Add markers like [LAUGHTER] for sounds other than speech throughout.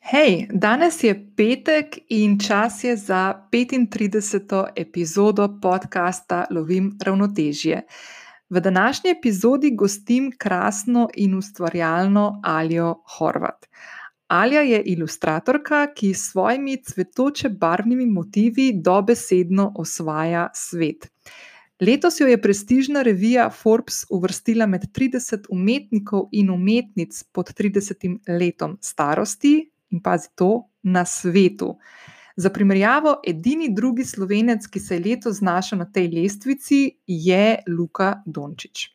Hej, danes je petek in čas je za 35. epizodo podcasta Lovim ravnotežje. V današnji epizodi gostim krasno in ustvarjalno Aljo Horvat. Alja je ilustratorka, ki s svojimi cvetoče barvnimi motivi dobesedno osvaja svet. Letos jo je prestižna revija Forbes uvrstila med 30 umetnikov in umetnic pod 30 letom starosti, in pazi to, na svetu. Za primerjavo, edini drugi slovenec, ki se je letos znašel na tej lestvici, je Luka Dončić.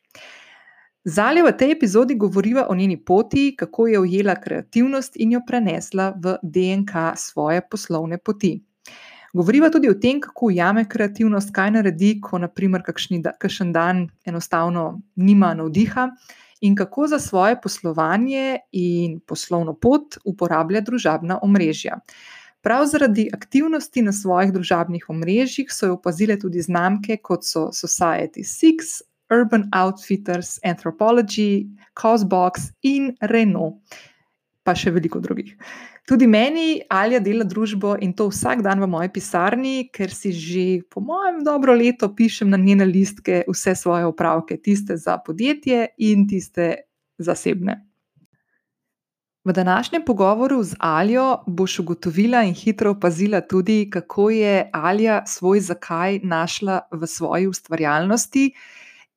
Zalje v tej epizodi govoriva o njeni poti, kako je ujela kreativnost in jo prenesla v DNK svoje poslovne poti. Govoriva tudi o tem, kako ujame kreativnost, kaj naredi, ko naprimer kakšen dan enostavno nima navdiha in kako za svoje poslovanje in poslovno pot uporablja družabna omrežja. Prav zaradi aktivnosti na svojih družabnih omrežjih so jo opazile tudi znamke kot so Society Six, Urban Outfitters, Anthropology, Cosbox in Renault, pa še veliko drugih. Tudi meni Alja dela družbo in to vsak dan v moji pisarni, ker si že, po mojem, dobro leto pišem na njene listke vse svoje opravke, tiste za podjetje in tiste zasebne. V današnjem pogovoru z Aljo boš ugotovila in hitro opazila tudi, kako je Alja svoj zakaj našla v svoji ustvarjalnosti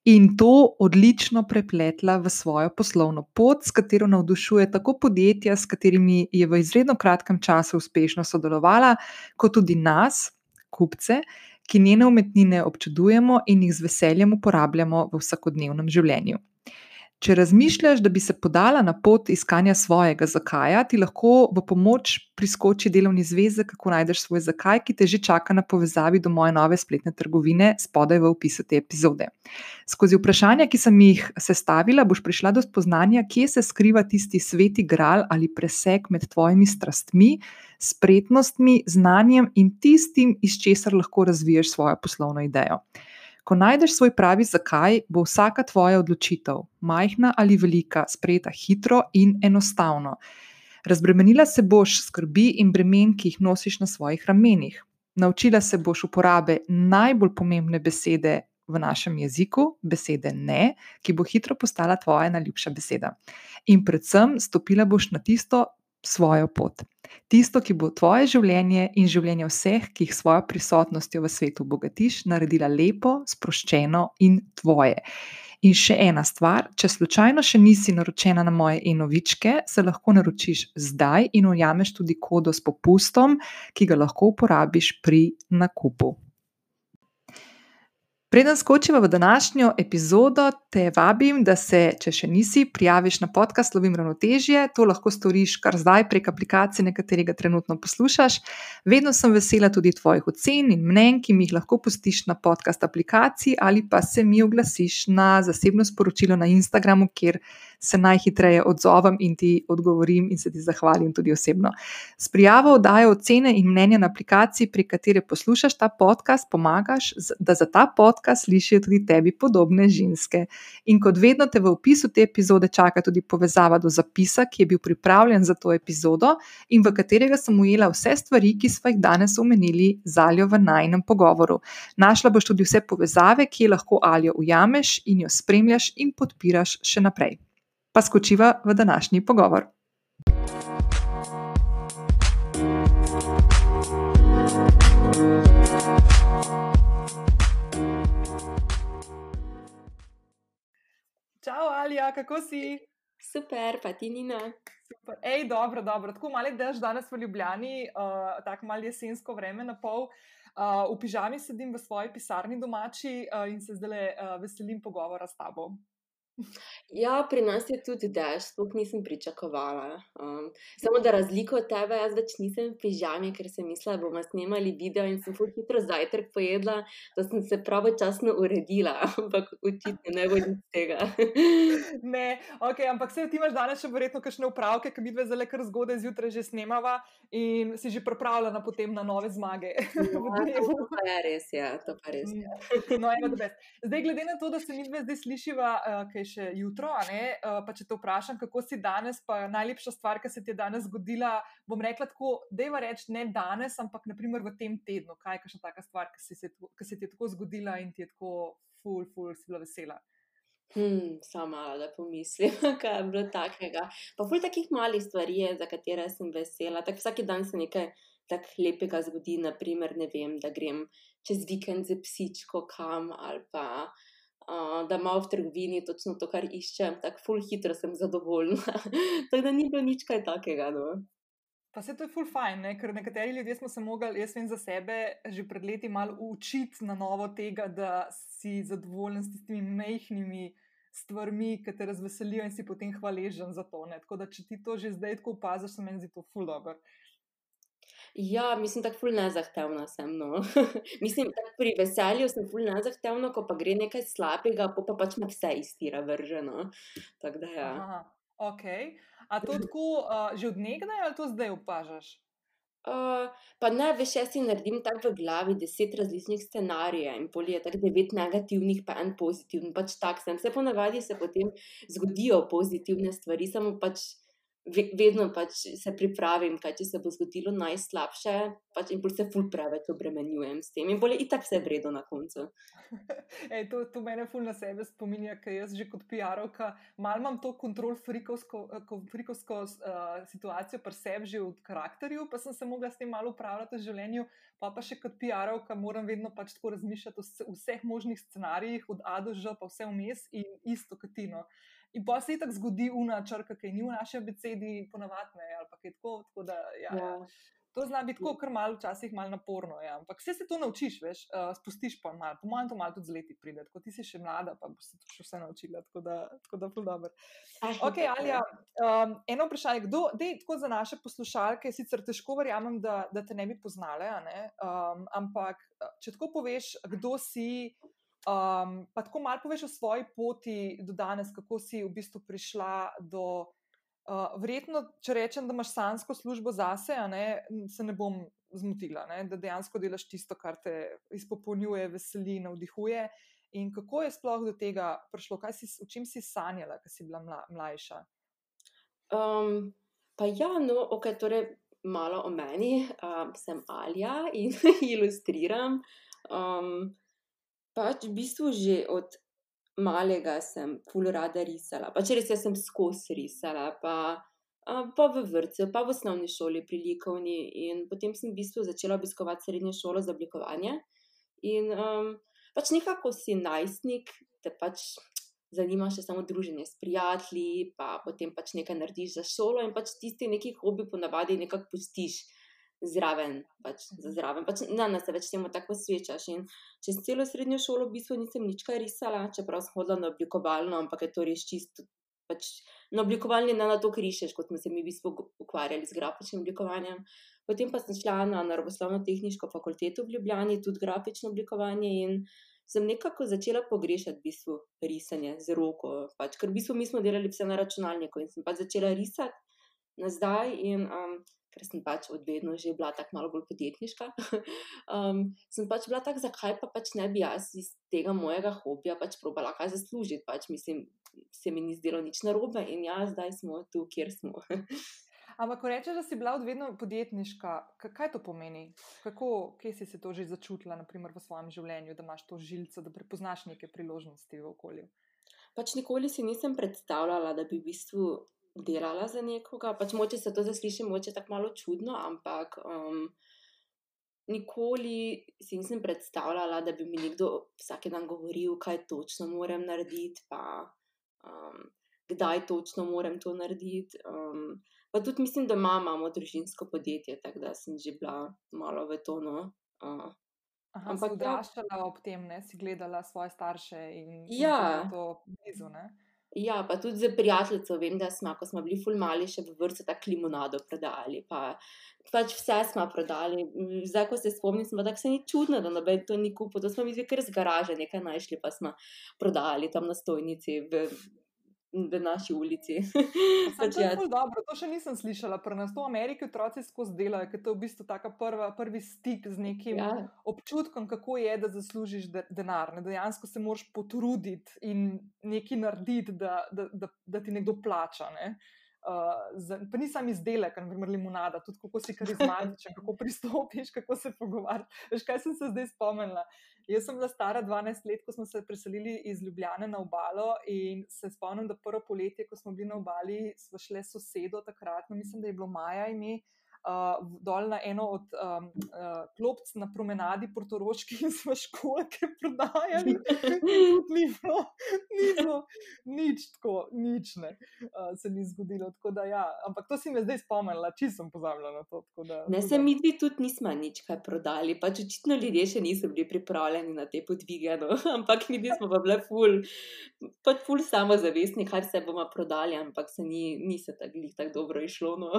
in to odlično prepletla v svojo poslovno pot, s katero navdušuje tako podjetja, s katerimi je v izredno kratkem času uspešno sodelovala, kot tudi nas, kupce, ki njene umetnine občudujemo in jih z veseljem uporabljamo v vsakodnevnem življenju. Če razmišljaš, da bi se podala na pot iskanja svojega zakaja, ti lahko v pomoč priskoči delovni zvezek, kako najdeš svoj zakaj, ki te že čaka na povezavi do moje nove spletne trgovine, spodaj v opisu te epizode. Skozi vprašanja, ki sem jih sestavila, boš prišla do spoznanja, kje se skriva tisti sveti gral ali preseg med tvojimi strastmi, spretnostmi, znanjem in tistim, iz česar lahko razviješ svojo poslovno idejo. Ko najdeš svoj pravi zakaj, bo vsaka tvoja odločitev, majhna ali velika, sprejeta hitro in enostavno. Razbremenila se boš skrbi in bremen, ki jih nosiš na svojih ramenih. Naučila se boš uporabe najbolj pomembne besede v našem jeziku, besede ne, ki bo hitro postala tvoja najljubša beseda. In predvsem stopila boš na tisto svojo pot. Tisto, ki bo tvoje življenje in življenje vseh, ki jih svojo prisotnostjo v svetu obogatiš, naredila lepo, sproščeno in tvoje. In še ena stvar, če slučajno še nisi naročena na moje e-novičke, se lahko naročiš zdaj in ujameš tudi kodo s popustom, ki ga lahko uporabiš pri nakupu. Preden skočiva v današnjo epizodo, te vabim, da se, če še nisi, prijaviš na podcast Lovim ravnotežje. To lahko storiš kar zdaj prek aplikacije, na katerega trenutno poslušaš. Vedno sem vesela tudi tvojih ocen in mnen, ki mi jih lahko pustiš na podcast aplikaciji ali pa se mi oglasiš na zasebno sporočilo na Instagramu, kjer se najhitreje odzovem in ti odgovorim in se ti zahvalim tudi osebno. S prijavo oddajo ocene in mnenja na aplikaciji, pri kateri poslušaš ta podcast, pomagaš, da za ta podcast slišijo tudi tebi podobne ženske. In kot vedno te v opisu te epizode čaka tudi povezava do zapisa, ki je bil pripravljen za to epizodo in v katerega sem ujela vse stvari, ki smo jih danes omenili z Aljo v najnem pogovoru. Našla boš tudi vse povezave, ki lahko Aljo ujameš in jo spremljaš in podpiraš še naprej pa skočiva v današnji pogovor. Čau, Alija, kako si? Super, pa ti Nina. Super. Ej, dobro, dobro. Tako malo dež danes v Ljubljani, uh, tako malo jesensko vreme na pol. Uh, v pižami sedim v svoji pisarni domači uh, in se zdaj uh, veselim pogovora s tabo. Ja, pri nas je tudi dež, sploh nisem pričakovala. Um, samo da razliko od tebe, jaz več nisem v pižami, ker sem mislila, da bomo snemali video in sem fuh hitro zajtrk pojedla, da sem se pravočasno uredila, [LAUGHS] ampak očitno ne bo nič tega. [LAUGHS] ne, ok, ampak se ti imaš danes še verjetno kakšne upravke, ki bi dve zelo kar zgodaj zjutraj že snemava in si že pripravljena potem na nove zmage. [LAUGHS] Ja, to pa je res, ja, to pa res. Ja. no, Zdaj, glede na to, da se mi zdaj slišiva, uh, kaj še jutro. Uh, pa če te vprašam, kako si danes, pa najlepša stvar, ki se ti je danes zgodila, bom rekla tako, da je reči ne danes, ampak naprimer v tem tednu. Kaj je še taka stvar, ki se, se ti je tako zgodila in ti je tako ful, ful, si bila vesela. Hmm, sama da pomislim, [LAUGHS] kaj je bilo takega. Pa ful takih malih stvari je, za katere sem vesela. Tak vsak dan se nekaj tako lepega zgodi, naprimer, ne vem, da grem čez vikend z psičko kam ali pa uh, da malo v trgovini točno to, kar iščem, tako ful hitro sem zadovoljna. [LAUGHS] tako da ni bilo nič kaj takega. No. Pa se to je ful fajn, ne? ker nekateri ljudje smo se mogli, jaz vem za sebe, že pred leti malo učiti na novo tega, da si zadovoljen s tistimi mehkimi stvarmi, ki te razveselijo in si potem hvaležen za to. Ne? Tako da, če ti to že zdaj tako opaziš, se meni zdi to ful dobro. Ja, mislim, tako ful nezahtevna sem. No. [LAUGHS] mislim, da pri veselju sem ful nezahtevna, ko pa gre nekaj slabega, pa, pa pač me vse iztira vrženo. Tako da ja. Aha, ok. A to [LAUGHS] tako uh, že odnegdaj ali to zdaj opažaš? Uh, pa ne, veš, jaz si naredim tako v glavi deset različnih scenarijev in pol je tako devet negativnih, pa en pozitiven. Pač tak sem. Se ponavadi se potem zgodijo pozitivne stvari, samo pač vedno pač se pripravim, kaj če se bo zgodilo najslabše, pač in se ful preveč obremenjujem s tem. In bolje, itak se vredo na koncu. [LAUGHS] Ej, to, to mene ful na sebe spominja, ker jaz že kot PR-ovka malo imam to kontrol frikovsko, frikovsko uh, situacijo pri sebi že od karakterju, pa sem se mogla s tem malo upravljati v življenju, pa pa še kot PR-ovka moram vedno pač tako razmišljati o vseh možnih scenarijih, od A do Ž, pa vse vmes in isto katino. In pa se tako zgodi una črka, ki ni v naši abecedi, ponavadi ali pa kaj tako. tako da, ja, ja. To zna biti tako, kar malo, včasih malo naporno. Ja. Ampak vse se to naučiš, veš, uh, spustiš pa malo, po mojem, to malo tudi z leti pride. Ko ti si še mlada, pa boš se to še vse naučila. Tako da, tako da, dobro. Ok, Alja, um, eno vprašanje. Kdo, dej, tako za naše poslušalke, sicer težko verjamem, da, da te ne bi poznale, ne? Um, ampak če tako poveš, kdo si. Um, pa tako malo poveš o svoji poti do danes, kako si v bistvu prišla do. Uh, verjetno, če rečem, da imaš sansko službo zase, ne, se ne bom zmotila, ne, da dejansko delaš tisto, kar te izpopolnjuje, veseli, navdihuje. In kako je sploh do tega prišlo, si, v čem si sanjala, ko si bila mla, mlajša? Um, pa ja, no, ok, torej malo o meni. Um, sem Alja in [LAUGHS] ilustriram. Um, Pač v bistvu že od malega sem pol rada risala. Pač res sem skozi risala, pa, pa v vrtu, pa v osnovni šoli pri likovni. In potem sem v bistvu začela obiskovati srednjo šolo za oblikovanje. In um, pač nekako si najstnik, te pač zanima še samo druženje s prijatelji, pa potem pač nekaj narediš za šolo in pač tisti neki hobi ponavadi nekako pustiš zraven, pač za zraven. Pač na nas se več temu tako posvečaš. In čez celo srednjo šolo v bistvu nisem nič kaj risala, čeprav sem hodila na oblikovalno, ampak je to res čisto. Pač na oblikovalni na to krišeš, kot smo se mi v bistvu ukvarjali z grafičnim oblikovanjem. Potem pa sem šla na naravoslovno-tehniško fakulteto v Ljubljani, tudi grafično oblikovanje in sem nekako začela pogrešati v bistvu risanje z roko. Pač, ker v bistvu mi smo delali vse na računalniku in sem pač začela risati na zdaj. In, um, ker sem pač od vedno že bila tako malo bolj podjetniška. [LAUGHS] um, sem pač bila tako, zakaj pa pač ne bi jaz iz tega mojega hobija pač probala kaj zaslužiti. Pač mislim, se mi ni zdelo nič narobe in ja, zdaj smo tu, kjer smo. [LAUGHS] Ampak, ko rečeš, da si bila vedno podjetniška, kaj to pomeni? Kako, kje si se to že začutila, naprimer v svojem življenju, da imaš to žilico, da prepoznaš neke priložnosti v okolju? Pač nikoli si nisem predstavljala, da bi v bistvu delala za nekoga. Pač moče se to zasliši, moče tako malo čudno, ampak um, nikoli si nisem predstavljala, da bi mi nekdo vsak dan govoril, kaj točno moram narediti, pa um, kdaj točno moram to narediti. Um, pa tudi mislim, da imamo družinsko podjetje, tako da sem že bila malo v tono. Uh, Aha, ampak, da, odraščala ob tem, ne si gledala svoje starše in, ja. in to blizu. Ne? Ja, pa tudi za prijateljico vem, da smo, ko smo bili fulmali, še v vrtu tako limonado prodali. Pa, pač vse smo prodali. Zdaj, ko se spomnim, smo tako se ni čudno, da noben to ni kupil. To smo mi zdaj kar z garaže nekaj našli, pa smo prodali tam na stojnici. V, v naši ulici. [LAUGHS] Pač to je zelo dobro, to še nisem slišala. Pri nas to v Ameriki otroci skozi delajo, ker to je v bistvu tako prvi stik z nekim ja. občutkom, kako je, da zaslužiš de denar. Ne? Dejansko se moraš potruditi in nekaj narediti, da, da, da, da ti nekdo plača. Ne? Uh, pa ni sam izdelek, kot je limonada, tudi kako si karizmatičen, kako [LAUGHS] pristopiš, kako se pogovarjaš. Veš, kaj sem se zdaj spomnila? Jaz sem bila stara 12 let, ko smo se preselili iz Ljubljane na obalo in se spomnim, da prvo poletje, ko smo bili na obali, smo šli sosedo takrat, no, mislim, da je bilo maja ime uh, dol na eno od um, uh, klopc na promenadi Portoroški in [LAUGHS] smo školke prodajali. [LAUGHS] ni bilo, ni bilo nič tako, nič ne uh, se ni zgodilo. Da, ja. Ampak to si me zdaj spomnila, če sem pozabila na to. Da, ne, se mi dve tudi nismo nič kaj prodali, pač očitno ljudje še niso bili pripravljeni na te podvige, no. [LAUGHS] ampak mi smo pa bile ful, pač ful samozavestni, kaj se bomo prodali, ampak se ni, ni se tako tak dobro išlo. No.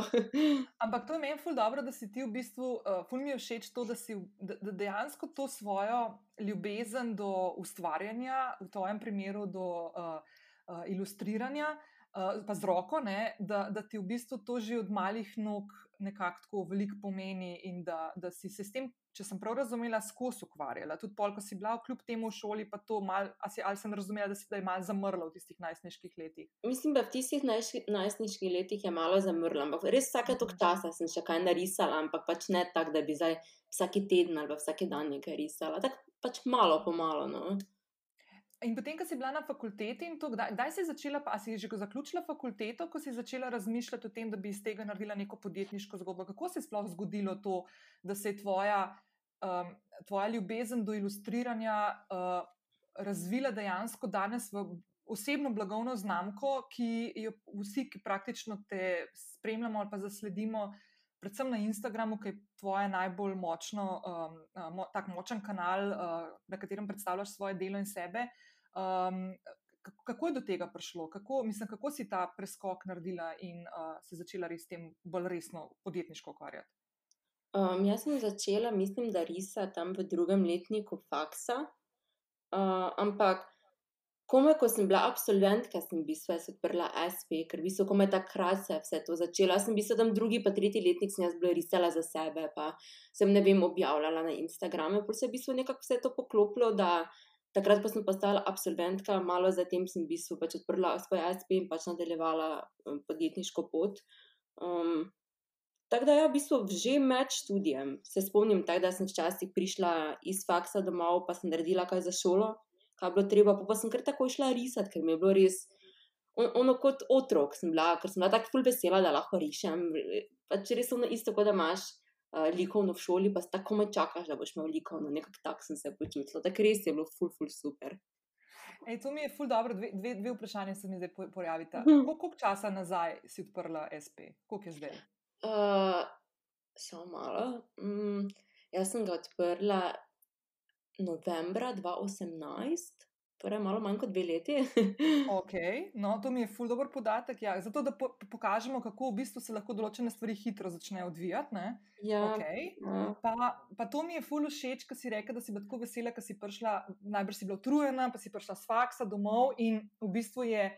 ampak to je meni ful dobro, da si ti v bistvu, uh, ful mi je všeč to, da si da, da dejansko to svojo ljubezen do ustvarjanja, v tvojem primeru do uh, uh, ilustriranja, uh, pa z roko, ne, da, da ti v bistvu to že od malih nog nekako tako veliko pomeni in da, da si se s tem če sem prav razumela, skozi ukvarjala. Tudi pol, ko si bila kljub temu v šoli, pa to mal, ali, ali sem razumela, da si da je malo zamrla v tistih najstniških letih. Mislim, da v tistih najstniških letih je malo zamrla, ampak res vsake tok mhm. časa sem še kaj narisala, ampak pač ne tako, da bi zdaj vsak teden ali vsak dan nekaj risala. Tako pač malo po malo. No. In potem, ko si bila na fakulteti, in to, kdaj, kdaj si začela, pa si že zaključila fakulteto, ko si začela razmišljati o tem, da bi iz tega naredila neko podjetniško zgodbo? Kako se je sploh zgodilo to, da se je tvoja, um, tvoja ljubezen do ilustriranja uh, razvila dejansko danes v osebno blagovno znamko, ki jo vsi, ki praktično te spremljamo ali pa zasledimo, predvsem na Instagramu, ki je tvoje najbolj močno, um, mo, tak močen kanal, uh, na katerem predstavljaš svoje delo in sebe. Um, kako je do tega prišlo, kako, mislim, kako si ta preskok naredila in uh, se začela res tem bolj resno podjetniško ukvarjati? Um, jaz sem začela, mislim, da risa tam v drugem letniku faksa. Uh, ampak, kome, ko sem bila absolventka, sem v bistvu odprla SP, ker bi se kome takrat se vse to začela. Jaz sem bila tam drugi, pa tretji letnik, sem jaz bila risala za sebe, pa sem ne vem, objavljala na Instagramu. Pa se je v bistvu nekako vse to poklopilo, da Takrat pa sem postala absolventka, malo zatem sem v bistvu pač odprla svoj SP in pač nadaljevala um, podjetniško pot. Um, tako da, ja, v bistvu že med študijem se spomnim, tak, da sem včasih prišla iz faksa domov, pa sem naredila kaj za šolo, kaj bilo treba, pa, pa sem kar tako išla risati, ker mi je bilo res. On, ono kot otrok sem bila, ker sem bila tako ful vesela, da lahko rišem. Pač res ono isto, kot da imaš likovno v šoli, pa tako me čakaš, da boš imel likovno, nekako tako sem se počutila. Tako res je bilo ful, ful, super. Ej, to mi je ful dobro, dve, dve, dve vprašanje se mi zdaj pojavita. Mhm. Koliko časa nazaj si odprla SP? Koliko je zdaj? Uh, Samo malo. Mm, jaz sem ga odprla novembra 2018. Torej, malo manj kot dve leti. [LAUGHS] okay. no, to mi je ful dobr podatek. Ja. Zato, da po pokažemo, kako v bistvu se lahko določene stvari hitro začnejo odvijati. Ja. Okay. Ja. Pa, pa to mi je ful všeč, ker si rekel, da si bila tako vesela, ker si prišla, najbrž si bila utrujena, pa si prišla s faksa domov in v bistvu je.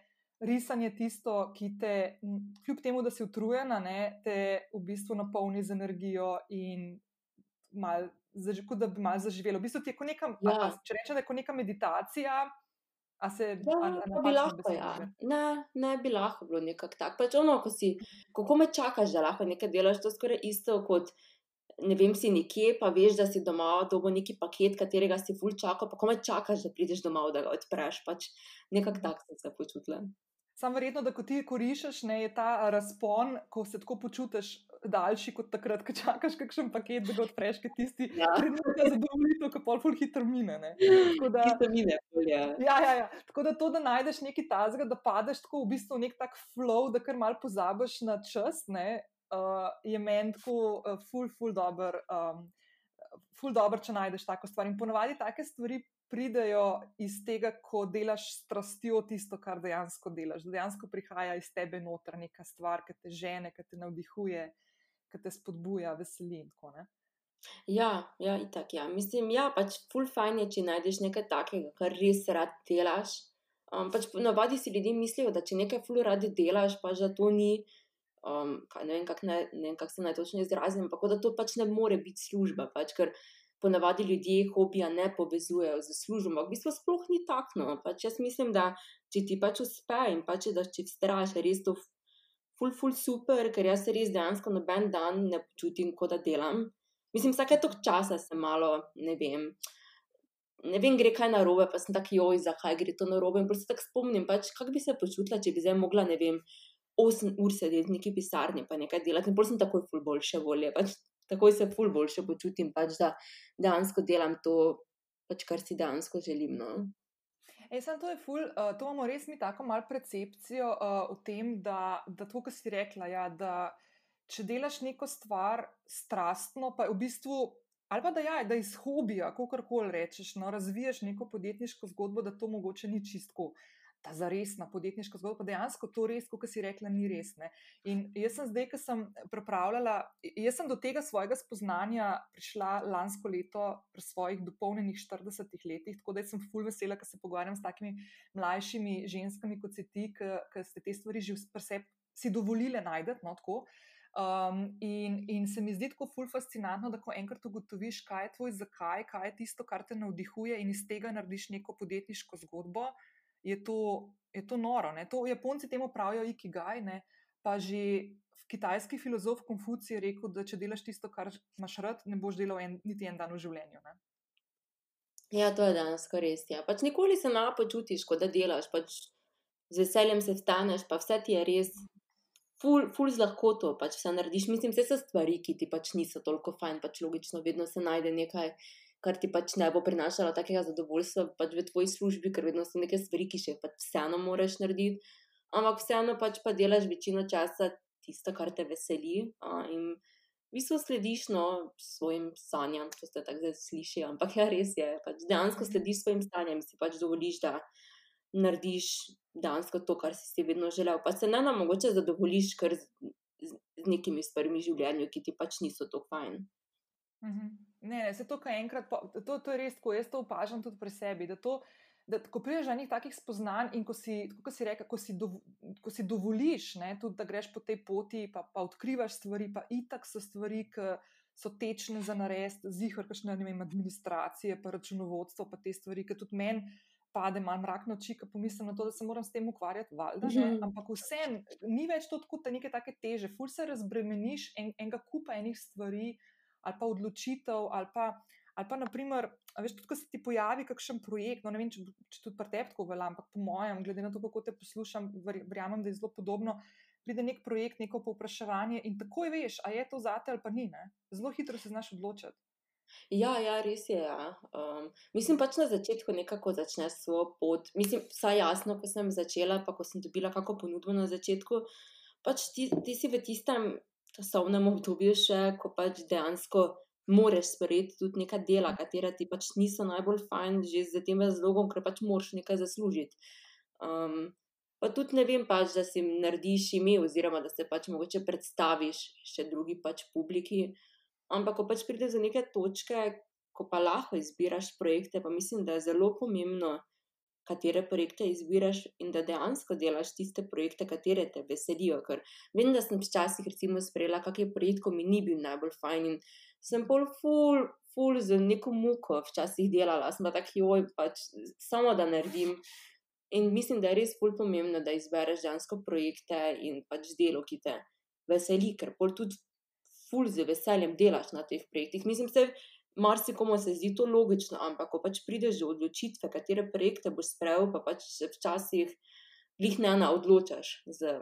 Risanje je tisto, ki te, kljub temu, da si utrujena, ne, te v bistvu napolni z energijo in mal, kot da bi malo zaživelo. V bistvu je kot neka, ja. a, a, če rečeš, da je kot neka meditacija. A se ja, a, bi lahko, ja. ne, ne bi lahko bilo nekako tako. Pač ono, ko si, kako me čakaš, da lahko nekaj delaš, to je skoraj isto kot. Ne vem, si nekje, pa veš, da si doma, da bo neki paket, katerega si ful čakal, pa ko me čakaš, da prideš domov, da ga odpreš. Pač nekako tako sem se počutila. Sam verjetno, da ko ti koriščeš, ne je ta razpon, ko se tako počutiš, daljši kot takrat, ko čakaš kakšen paket, da ga odpreš, ki tisti, ki ja. ti zadovoljijo, ko pol ful hitro mine. Da, hitro mine, ja. Ja, ja, ja. Tako da to, da najdeš nekaj tazga, da padeš tako v bistvu nek tak flow, da kar mal pozabiš na čas, ne, uh, je meni tako uh, ful, ful dober. Um, Ful dobro, če najdeš tako stvar. In ponovadi take stvari pridejo iz tega, ko delaš strastjo tisto, kar dejansko delaš. Dejansko prihaja iz tebe noter neka stvar, ki te žene, ki te navdihuje, ki te spodbuja, veseli in tako naprej. Ja, ja, itak, ja. Mislim, ja, pač full fajn je, če najdeš nekaj takega, kar res rad delaš. Um, pač navadi si ljudje mislijo, da če nekaj ful radi delaš, pa že to ni. Um, kaj, ne vem, kako kak se naj točno izrazim, ampak da to pač ne more biti služba, pač, ker ponavadi ljudje hobija ne povezujejo z službo. Ampak v bistvu sploh ni tako. No. Pač jaz mislim, da če ti pač uspe in pač da če vztrajaš, res to ful, ful super, ker jaz se res dejansko noben dan ne počutim, kot da delam. Mislim, vsake tok časa se malo, ne vem. Ne vem, gre kaj na robe, pa sem tako joj, zakaj gre to na robe. In prosto tako spomnim, pač, kako bi se počutila, če bi zdaj mogla, ne vem, 8 ur sedeti v neki pisarni pa nekaj delati. In prosto sem takoj ful boljše volje. Pač, takoj se ful boljše počutim, pač, da dejansko delam to, pač, kar si dejansko želim. No. E, sem, to, ful, uh, to imamo res mi tako malo percepcijo uh, o tem, da, da to, kar si rekla, ja, da če delaš neko stvar strastno, pa je v bistvu. Ali pa da, ja, da iz hobija, kako koli rečeš, no, razviješ neko podjetniško zgodbo, da to mogoče ni čistko ta zaresna podjetniška zgodba, pa dejansko to res, kot si rekla, ni res. Ne. In jaz sem zdaj, ki sem pripravljala, jaz sem do tega svojega spoznanja prišla lansko leto, pri svojih dopolnjenih 40 letih, tako da sem full vesela, ker se pogovarjam s takimi mlajšimi ženskami kot si ti, ki ste te stvari že vse si dovolile najdete. No, Um, in, in se mi zdi tako ful fascinantno, da ko enkrat ugotoviš, kaj je tvoj zakaj, kaj je tisto, kar te navdihuje, in iz tega narediš neko podjetniško zgodbo, je to, je to noro. Ne? To Japonci temu pravijo ikigaj, ne? pa že kitajski filozof Konfucij je rekel, da če delaš tisto, kar imaš rad, ne boš delal en, niti en dan v življenju. Ne? Ja, to je danes res. Ja. Pač nikoli se ne počutiš, kot da delaš, pač z veseljem se staneš, pa vse ti je res. Ful, ful z lahkoto pač vse narediš. Mislim, vse so stvari, ki ti pač niso toliko fajn, pač logično, vedno se najde nekaj, kar ti pač ne bo prinašalo takega zadovoljstva pač v tvoji službi, ker vedno so neke stvari, ki še pač vseeno moraš narediti. Ampak vseeno pač pa delaš večino časa tisto, kar te veseli. A, in v bistvu slediš no, svojim sanjam, če ste tako zdaj slišali. Ampak ja, res je, pač dejansko slediš svojim sanjam in si pač dovoliš, da narediš dejansko to, kar si si vedno želel. Pa se ne nam mogoče zadovoljiš kar z, nekimi stvarmi v življenju, ki ti pač niso tako fajn. Mhm. Ne, ne, se to, kar enkrat, to, to je res, ko jaz to opažam tudi pri sebi. Da to, da, ko prideš do nekih takih spoznanj in ko si, ko si, reka, ko si, do, ko si dovoliš, ne, tudi, da greš po tej poti, pa, pa odkrivaš stvari, pa itak so stvari, ki so tečne za narediti, zihar, kakšne ne vem, administracije, pa računovodstvo, pa te stvari, ki tudi meni. Pade malo mrak noči, ko pomislim na to, da se moram s tem ukvarjati, valjda, mm -hmm. ampak vsem ni več to tako, da nekaj take teže, ful se razbremeniš en, enega kupa enih stvari, uh, ali pa odločitev, ali pa, ali pa naprimer, veš, tudi, ko se ti pojavi kakšen projekt. No, ne vem, če, če tudi pri tebi tako velja, ampak po mojem, glede na to, kako te poslušam, verjamem, da je zelo podobno. Pride nek projekt, neko povpraševanje in takoj veš, a je to zate ali pa ni. Ne? Zelo hitro se znaš odločiti. Ja, ja, res je. Ja. Um, mislim pač na začetku nekako začneš svojo pot. Mislim, vsaj jasno, ko sem začela, pa ko sem dobila kakšno ponudbo na začetku, pač ti, ti si v tistem časovnem obdobju, še, ko pač dejansko moraš sprejeti tudi neka dela, katera ti pač niso najbolj fajn, že z tem razlogom, ker pač moraš nekaj zaslužiti. Um, pa tudi ne vem, pač, da si narediš ime, oziroma da se pač mogoče predstaviš še drugi pač publiki. Ampak, ko pač prideš do neke točke, ko pa lahko izbiraš projekte, pa mislim, da je zelo pomembno katere projekte izbiraš in da dejansko delaš tiste projekte, katere te veselijo. Ker vem, da sem včasih recimo sprejela kakšen projekt, ko mi ni bil najbolj fajn in sem bolj full, full z neko muko včasih delala, sem pa tak joj, pač samo da naredim. In mislim, da je res full pomembno, da izbereš dejansko projekte in pač delo, ki te veseli, ker pol tudi full z veseljem delaš na teh projektih. Mislim, da marsikomu se zdi to logično, ampak ko pač prideš do odločitve, katere projekte boš sprejel, pa pač se včasih jih ne na odločaš z,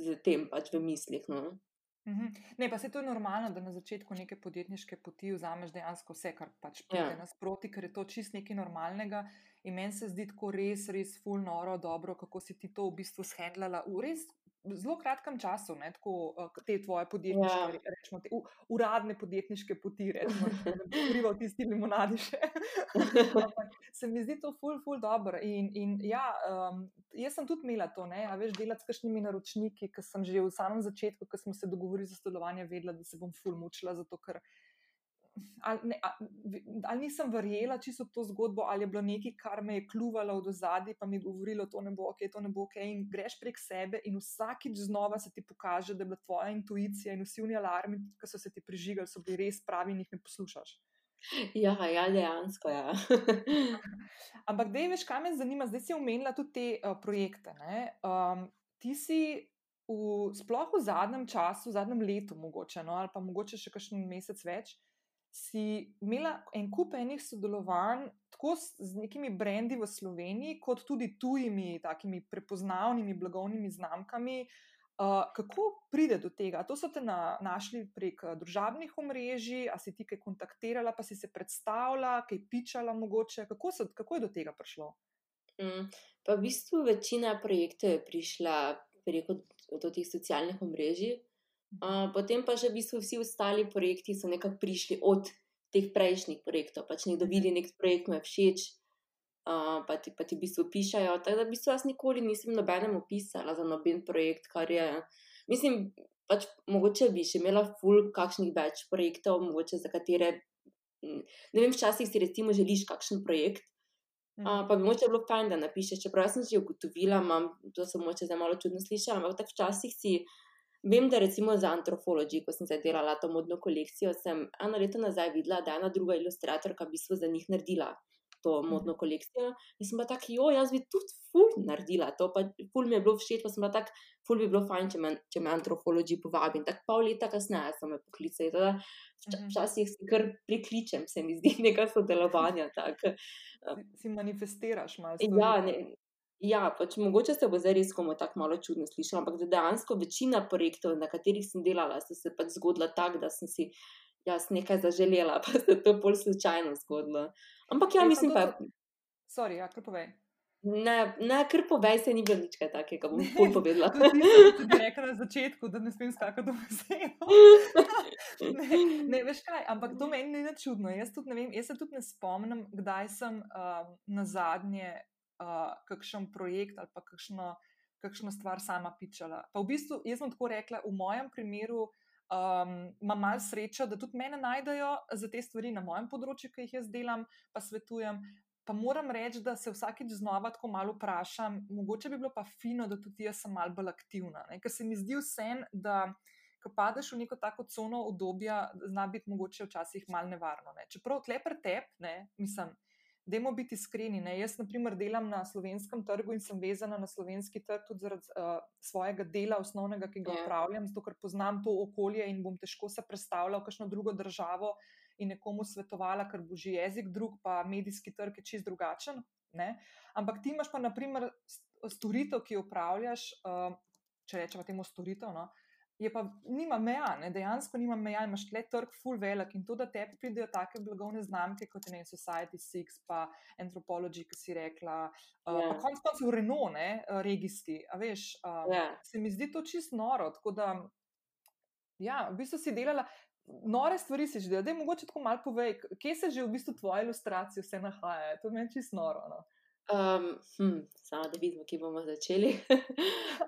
z tem pač v mislih. No. Mhm. Ne, pa se to je normalno, da na začetku neke podjetniške poti vzameš dejansko vse, kar pač pride ja. nasproti, ker je to čist nekaj normalnega. In meni se zdi tako res, res fulno, dobro, kako si ti to v bistvu shendlala v res zelo kratkem času, ne, tako uh, te tvoje podjetniške, ja. rečemo, te, uh, uradne podjetniške poti, rečemo, [LAUGHS] da bi skrival tisti limonadi še. [LAUGHS] se mi zdi to ful, ful dobro. In, in ja, um, jaz sem tudi imela to, ne, a veš, delati s kakšnimi naročniki, ki sem že v samem začetku, ko smo se dogovorili za sodelovanje, vedela, da se bom ful mučila, zato ker ali, ne, ali nisem verjela čisto to zgodbo, ali je bilo nekaj, kar me je kljuvalo od ozadja, pa mi je govorilo, to ne bo ok, to ne bo ok. In greš prek sebe, in vsakič znova se ti pokaže, da je bila tvoja intuicija in vsi oni alarmi, ki so se ti prižigali, so bili res pravi in jih ne poslušaš. Ja, ja, dejansko. Ja. [LAUGHS] Ampak, da je veš, kaj me zanima, zdaj si omenila tudi te uh, projekte. Um, ti si v, sploh v zadnjem času, v zadnjem letu, mogoče, no, ali pa mogoče še kakšen mesec več, si imela en kup enih sodelovanj, tako s, z nekimi brendi v Sloveniji, kot tudi tujimi, takimi prepoznavnimi blagovnimi znamkami. Uh, kako pride do tega? To so te na, našli prek družabnih omrežij, ali si ti kaj kontaktirala, pa si se predstavljala, kaj pičala, mogoče. Kako, so, kako je do tega prišlo? Mm, pa v bistvu večina projektov je prišla preko teh socialnih omrežij. Uh, potem pa že v bistvu vsi ostali projekti so nekako prišli od teh prejšnjih projektov. Pač nekdo vidi nek projekt, mu je všeč, uh, pa, ti, pa ti v bistvu pišajo. Tako da v bistvu jaz nikoli nisem nobenemu pisala za noben projekt, kar je. Mislim, pač mogoče bi še imela ful kakšnih več projektov, mogoče za katere. Ne vem, včasih si recimo želiš kakšen projekt, Uh, pa bi moče bilo fajn, da napišeš, čeprav sem že ugotovila, imam, to se moče zdaj malo čudno slišati, ampak tako včasih si. Vem, da recimo za antropologijo, ko sem zdaj delala to modno kolekcijo, sem eno leto nazaj videla, da je ena druga ilustratorka v bistvu za njih naredila to modno kolekcijo. In sem pa tako, jo, jaz bi tudi ful naredila to, pa ful mi je bilo všeč, pa sem pa tako, ful bi bilo fajn, če me, če me antropologi povabi. In tako pol leta kasneje sem me poklicala. Teda, mhm. včasih si kar prikličem, se mi zdi [LAUGHS] nekaj sodelovanja. Tak. Si manifestiraš malo. Ja, ne, ja, pač mogoče se bo zdaj res komu tako malo čudno slišalo, ampak dejansko večina projektov, na katerih sem delala, so se pač zgodila tako, da sem si jaz nekaj zaželela, [LAUGHS] pa se to bolj slučajno zgodilo. Ampak ja, mislim pa. Sorry, ja, kar povej. Ne, ne, kar povej, se ni bilo nič takega, bom pol povedala. Ti bi rekla na začetku, da ne smem skakati do vsega. [LAUGHS] ne, ne, veš kaj, ampak to meni ni čudno. Jaz, tudi ne vem, jaz se tudi ne spomnim, kdaj sem um, na zadnje uh, kakšen projekt ali pa kakšno, kakšno stvar sama pičala. Pa v bistvu, jaz sem tako rekla, v mojem primeru um, imam malo srečo, da tudi mene najdejo za te stvari na mojem področju, ki jih jaz delam, pa svetujem. Pa moram reči, da se vsakeč znova tako malo vprašam, mogoče bi bilo pa fino, da tudi jaz sem malo bolj aktivna. Ne? Ker se mi zdi vsem, da ko padeš v neko tako cono obdobja, zna biti mogoče včasih malo nevarno. Ne? Čeprav tle pretep, ne, mislim, Dajmo biti iskreni. Ne? Jaz, na primer, delam na slovenskem trgu in sem vezana na slovenski trg tudi zaradi uh, svojega dela, osnovnega, ki ga ja. upravljam, zato ker poznam to okolje in bom težko se predstavljala v kakšno drugo državo in nekomu svetovala, ker bo že jezik drug, pa medijski trg je čist drugačen. Ne? Ampak ti imaš pa, na primer, storitev, ki jo upravljaš, uh, če rečemo temu storitev. No? Je pa nima meja, ne? dejansko nima meja, imaš tle trg full velik in to, da te pridejo take blagovne znamke kot je Society Six, pa Anthropology, ki si rekla, uh, yeah. pa ja. konc koncev Renault, ne? regijski, a veš, uh, yeah. Ja. se mi zdi to čist noro, tako da, ja, v bistvu si delala. Nore stvari si že delal, da je mogoče tako malo povej, kje se že v bistvu tvoje ilustracije vse nahajajo. To meni čisto noro. No? Um, hm, samo da vidimo, kje bomo začeli.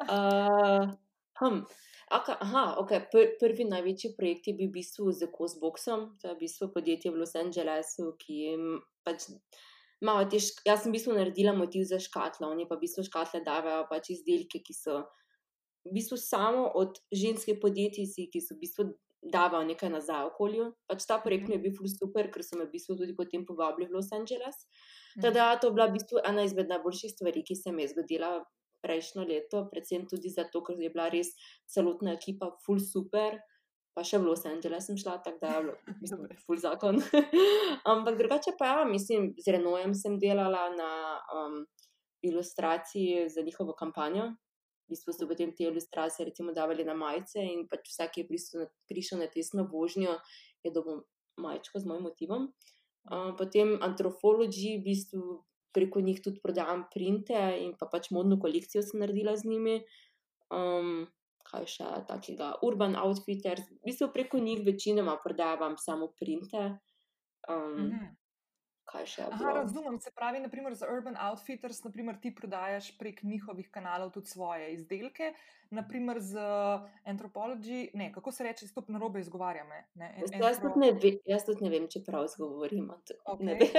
uh, [LAUGHS] hm. Aka, aha, okay. Pr prvi največji projekt je bil v bistvu z Cosboxom, to je v bistvu podjetje v Los Angelesu, ki pač ima te. Jaz sem v bistvu naredila motiv za škatlo, oni pa v bistvu škatle dajo pač izdelke, ki so v bistvu samo od ženske podjetij, ki so v bistvu davajo nekaj nazaj okolju. Pač ta projekt mi je bil ful super, ker so me v bistvu tudi potem povabili v Los Angeles. Teda to je bila v bistvu ena izmed najboljših stvari, ki se mi je zgodila prejšnjo leto, predvsem tudi zato, ker je bila res celotna ekipa full super. Pa še v Los Angeles sem šla, tako da je bilo full zakon. [LAUGHS] Ampak drugače pa ja, mislim, z Renojem sem delala na um, ilustraciji za njihovo kampanjo. V bistvu so potem te ilustracije recimo davali na majice in pač vsak, ki je prišel na tesno vožnjo, je dobil majčko z mojim motivom. Um, potem antropologi, v bistvu preko njih tudi prodajam printe in pa pač modno kolekcijo sem naredila z njimi. Um, kaj še takega, Urban Outfitters, v bistvu preko njih večinoma prodajam samo printe. Um, -hmm. Kaj še je. Aha, razumem, se pravi, naprimer za Urban Outfitters, naprimer, ti prodajaš prek njihovih kanalov tudi svoje izdelke, naprimer z Anthropology, ne, kako se reče, stop na robe izgovarjam. Jaz, jaz tudi ne vem, če prav izgovorim. Okay.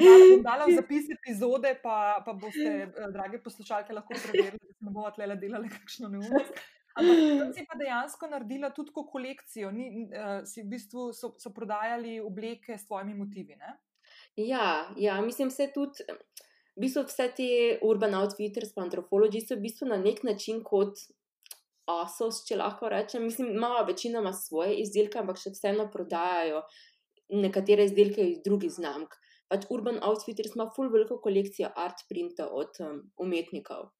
No, [LAUGHS] dala v zapis epizode, pa, pa boste, eh, drage poslušalke, lahko preverili, da se ne bomo tle delali kakšno neumnost. Ampak si pa dejansko naredila tudi kolekcijo, Ni, uh, si v bistvu so, so prodajali obleke s tvojimi motivi. Ne? Ja, ja, mislim, da tudi v bistvu vse te urban outfitters, pa antropologi so v bistvu na nek način kot asos, če lahko rečem. Mislim, malo večina ima svoje izdelke, ampak še vseeno prodajajo nekatere izdelke iz drugih znamk. Pač Urban Outfitters ima full veliko kolekcijo art printa od um, umetnikov.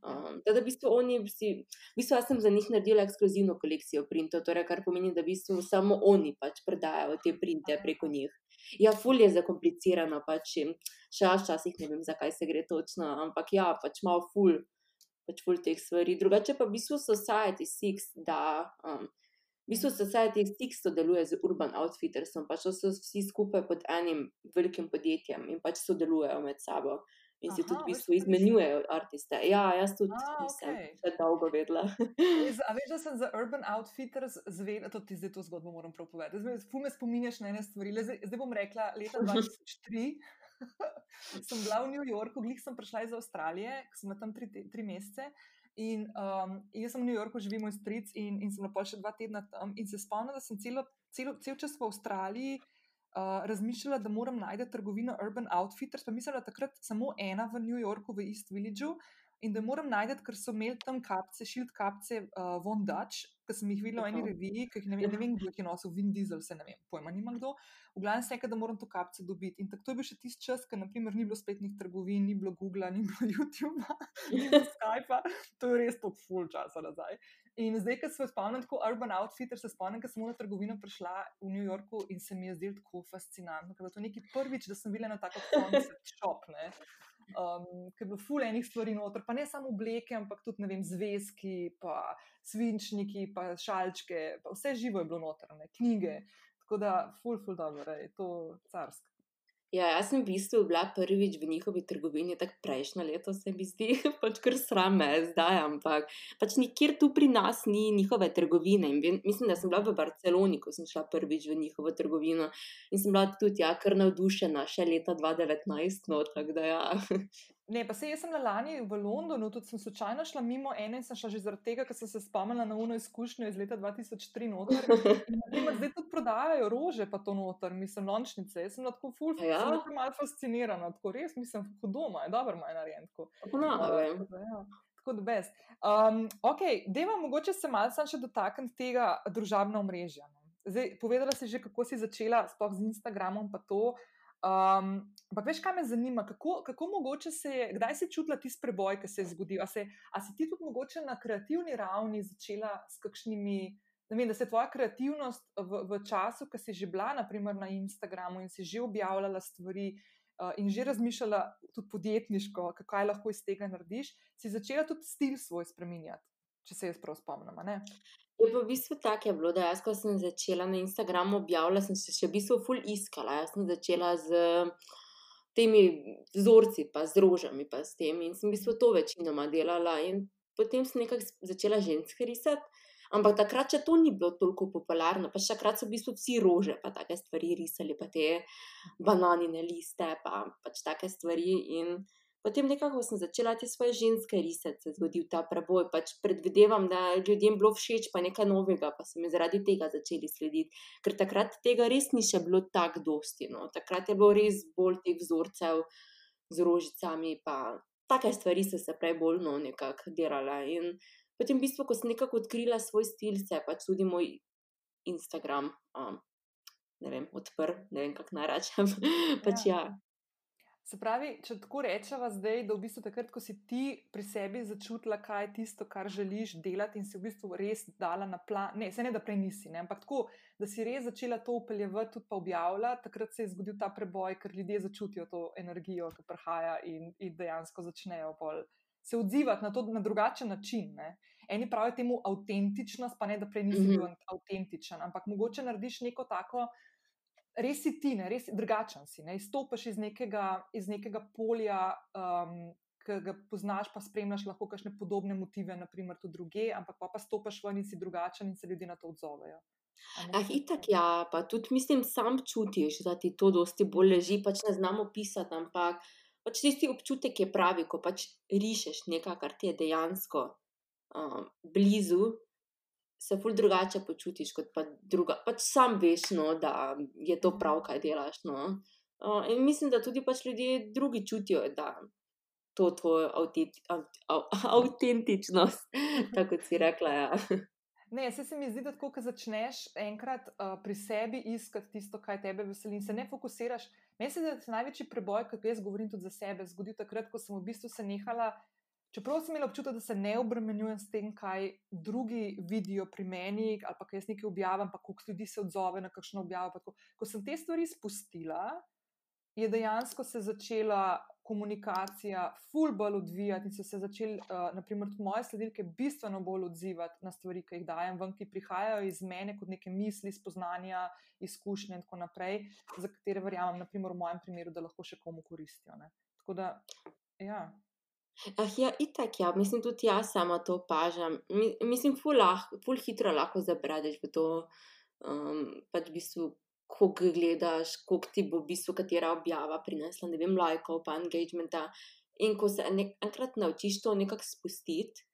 Um, da, v bistvu oni, v bistvu jaz sem za njih naredila ekskluzivno kolekcijo printov, torej kar pomeni, da v bistvu samo oni pač prodajajo te printe preko njih. Ja, ful je zakomplicirano, pač še jaz včasih ne vem, zakaj se gre točno, ampak ja, pač malo ful, pač ful teh stvari. Drugače pa v bistvu Society Six, da um, v bistvu Society Six sodeluje z Urban Outfittersom, pač so vsi skupaj pod enim velikim podjetjem in pač sodelujejo med sabo in Aha, si tudi v bistvu izmenjujejo artiste. Ja, jaz tudi A, nisem okay. dolgo vedela. A veš, da sem za Urban Outfitters zvedela, to ti zdaj to zgodbo moram prav povedati. Zdaj me spominjaš na ene stvari. Zdaj, zdaj bom rekla, leta 2003 [LAUGHS] sem bila v New Yorku, glih sem prišla iz Avstralije, sem tam tri, tri mesece. In um, jaz sem v New Yorku, živim v Stric in, in sem pa še dva tedna tam. In se spomnim, da sem celo, celo, cel čas v Avstraliji uh, razmišljala, da moram najti trgovino Urban Outfitters, pa mislim, da takrat samo ena v New Yorku, v East Villageu. In da moram najti, ker so imeli tam kapce, šilt kapce, uh, von Dutch, ki sem jih videla v eni reviji, ki jih ne vem, ne vem kdo je nosil, Vin Diesel, se ne vem, pojma nima kdo. V glavnem se je, da moram to kapce dobiti. In tako je bil še tisti čas, ker naprimer ni bilo spletnih trgovin, ni bilo Google, ni bilo [LAUGHS] YouTube, ni bilo [LAUGHS] Skype, to je res tako full časa nazaj. In zdaj, ko se spomnim tako Urban Outfitter, se spomnim, ko sem v trgovino prišla v New Yorku in se mi je zdelo tako fascinantno, ker je to nekaj prvič, da sem videla na tako koncept shop. Ne? Um, ker je bilo ful enih stvari noter, pa ne samo obleke, ampak tudi vem, zvezki, pa svinčniki, pa šalčke, pa vse živo je bilo noter, ne? knjige. Tako da, ful, ful, dobro, je to carsko. Ja, jaz sem v bistvu bila prvič v njihovi trgovini, tako prejšnjo leto se mi zdi, [LAUGHS] pač kar srame zdaj, ampak pač nikjer tu pri nas ni njihove trgovine. In mislim, da sem bila v Barceloni, ko sem šla prvič v njihovo trgovino in sem bila tudi ja, kar navdušena, še leta 2019, no tako da ja. [LAUGHS] Ne, pa se jaz sem lani v Londonu, tudi sem slučajno šla mimo ene in sem šla že zaradi tega, ker sem se spomnila na uno izkušnjo iz leta 2003 noter. [LAUGHS] In zdaj tudi prodajajo rože, pa to noter, mislim, lončnice. Jaz sem lahko full, ja. sem malo fascinirana, tako res, mislim, kako doma je, dobro ima narejen. Tako, no, uh, ja, da best. Um, ok, deva mogoče se malce še dotakniti tega družabna omrežja. Zdaj, povedala si že, kako si začela sploh z Instagramom, pa to. Um, ampak veš, kaj me zanima, kako, kako mogoče se je, kdaj si čutila tisti preboj, ki se je zgodil? A, se, a si ti tudi mogoče na kreativni ravni začela s kakšnimi, ne vem, da se je tvoja kreativnost v, v času, ki si že bila naprimer, na Instagramu in si že objavljala stvari uh, in že razmišljala tudi podjetniško, kaj lahko iz tega narediš, si začela tudi stil svoj spremenjati, če se jaz prav spomnim. Je pa v bistvu tako bilo, da jaz, ko sem začela na Instagramu objavljati, sem se še v bistvu ful iskala. Jaz sem začela z temi vzorci, pa z rožami, pa s tem in sem v bistvu to večinoma delala. In potem sem nekako začela ženske risati. Ampak takrat, če to ni bilo toliko popularno, pa še takrat so v bistvu vsi rože, pa take stvari risali, pa te bananine liste, pa pač take stvari. Potem nekako sem začela te svoje ženske risati, se je zgodil ta preboj. Pač predvidevam, da ljudem bilo všeč, pa nekaj novega, pa so mi zaradi tega začeli slediti. Ker takrat tega res ni še bilo tako dosti. No. Takrat je bilo res bolj teh vzorcev z rožicami, pa take stvari so se prej bolj no, nekako delala. In potem, v bistvu, ko sem nekako odkrila svoj stil, se je pač tudi moj Instagram. Um, Ne vem, odprl, ne vem, kako naj rečem. [LAUGHS] pač ja. ja. Se pravi, če tako rečemo zdaj, da v bistvu takrat, ko si ti pri sebi začutila, kaj je tisto, kar želiš delati, in si v bistvu res dala na plan, ne, se ne da prej nisi, ne, ampak tako, da si res začela to upeljevati, tudi pa objavljati, takrat se je zgodil ta preboj, ker ljudje začutijo to energijo, ki prihaja in, in dejansko začnejo se odzivati na to na drugačen način. Ne. Eni pravijo temu avtentičnost, pa ne da prej nisi bil mm -hmm. avtentičen, ampak mogoče narediš neko tako res si ti, ne, res drugačen si. Ne, izstopiš iz nekega, iz nekega polja, um, ki ga poznaš, pa spremljaš lahko kakšne podobne motive, naprimer tudi druge, ampak pa, pa stopiš ven in si drugačen in se ljudje na to odzovejo. Ah, itak, ja, pa tudi mislim, sam čutiš, da ti to dosti bolj leži, pač ne znamo pisati, ampak pač tisti občutek je pravi, ko pač rišeš nekaj, kar ti je dejansko um, blizu, se ful drugače počutiš kot pa druga. Pač sam veš, no, da je to prav, kaj delaš. No. Uh, in mislim, da tudi pač ljudje drugi čutijo, da to tvojo avtentičnost, [LAUGHS] tako si rekla. Ja. Ne, se, se mi zdi, da ko začneš enkrat uh, pri sebi iskati tisto, kaj tebe veseli, in se ne fokusiraš. Meni se zdi, da se največji preboj, kot jaz govorim tudi za sebe, zgodi takrat, ko sem v bistvu se nehala Čeprav sem imela občutek, da se ne obremenjujem s tem, kaj drugi vidijo pri meni, ali pa kaj jaz nekaj objavim, pa koliko ljudi se odzove na kakšno objavo. Ko sem te stvari spustila, je dejansko se začela komunikacija ful bolj odvijati in so se začeli, uh, naprimer, tudi moje sledilke bistveno bolj odzivati na stvari, ki jih dajem ven, ki prihajajo iz mene kot neke misli, spoznanja, izkušnje in tako naprej, za katere verjamem, naprimer v mojem primeru, da lahko še komu koristijo. Ne? Tako da, ja. Ah, ja, itak, ja, mislim, tudi jaz sama to opažam. Mi, mislim, ful, lah, ful hitro lahko zabradeš v to, um, pač v bistvu, koliko gledaš, koliko ti bo v bistvu katera objava prinesla, ne vem, lajkov, pa engagementa. In ko se nek, enkrat naučiš to nekako spustiti,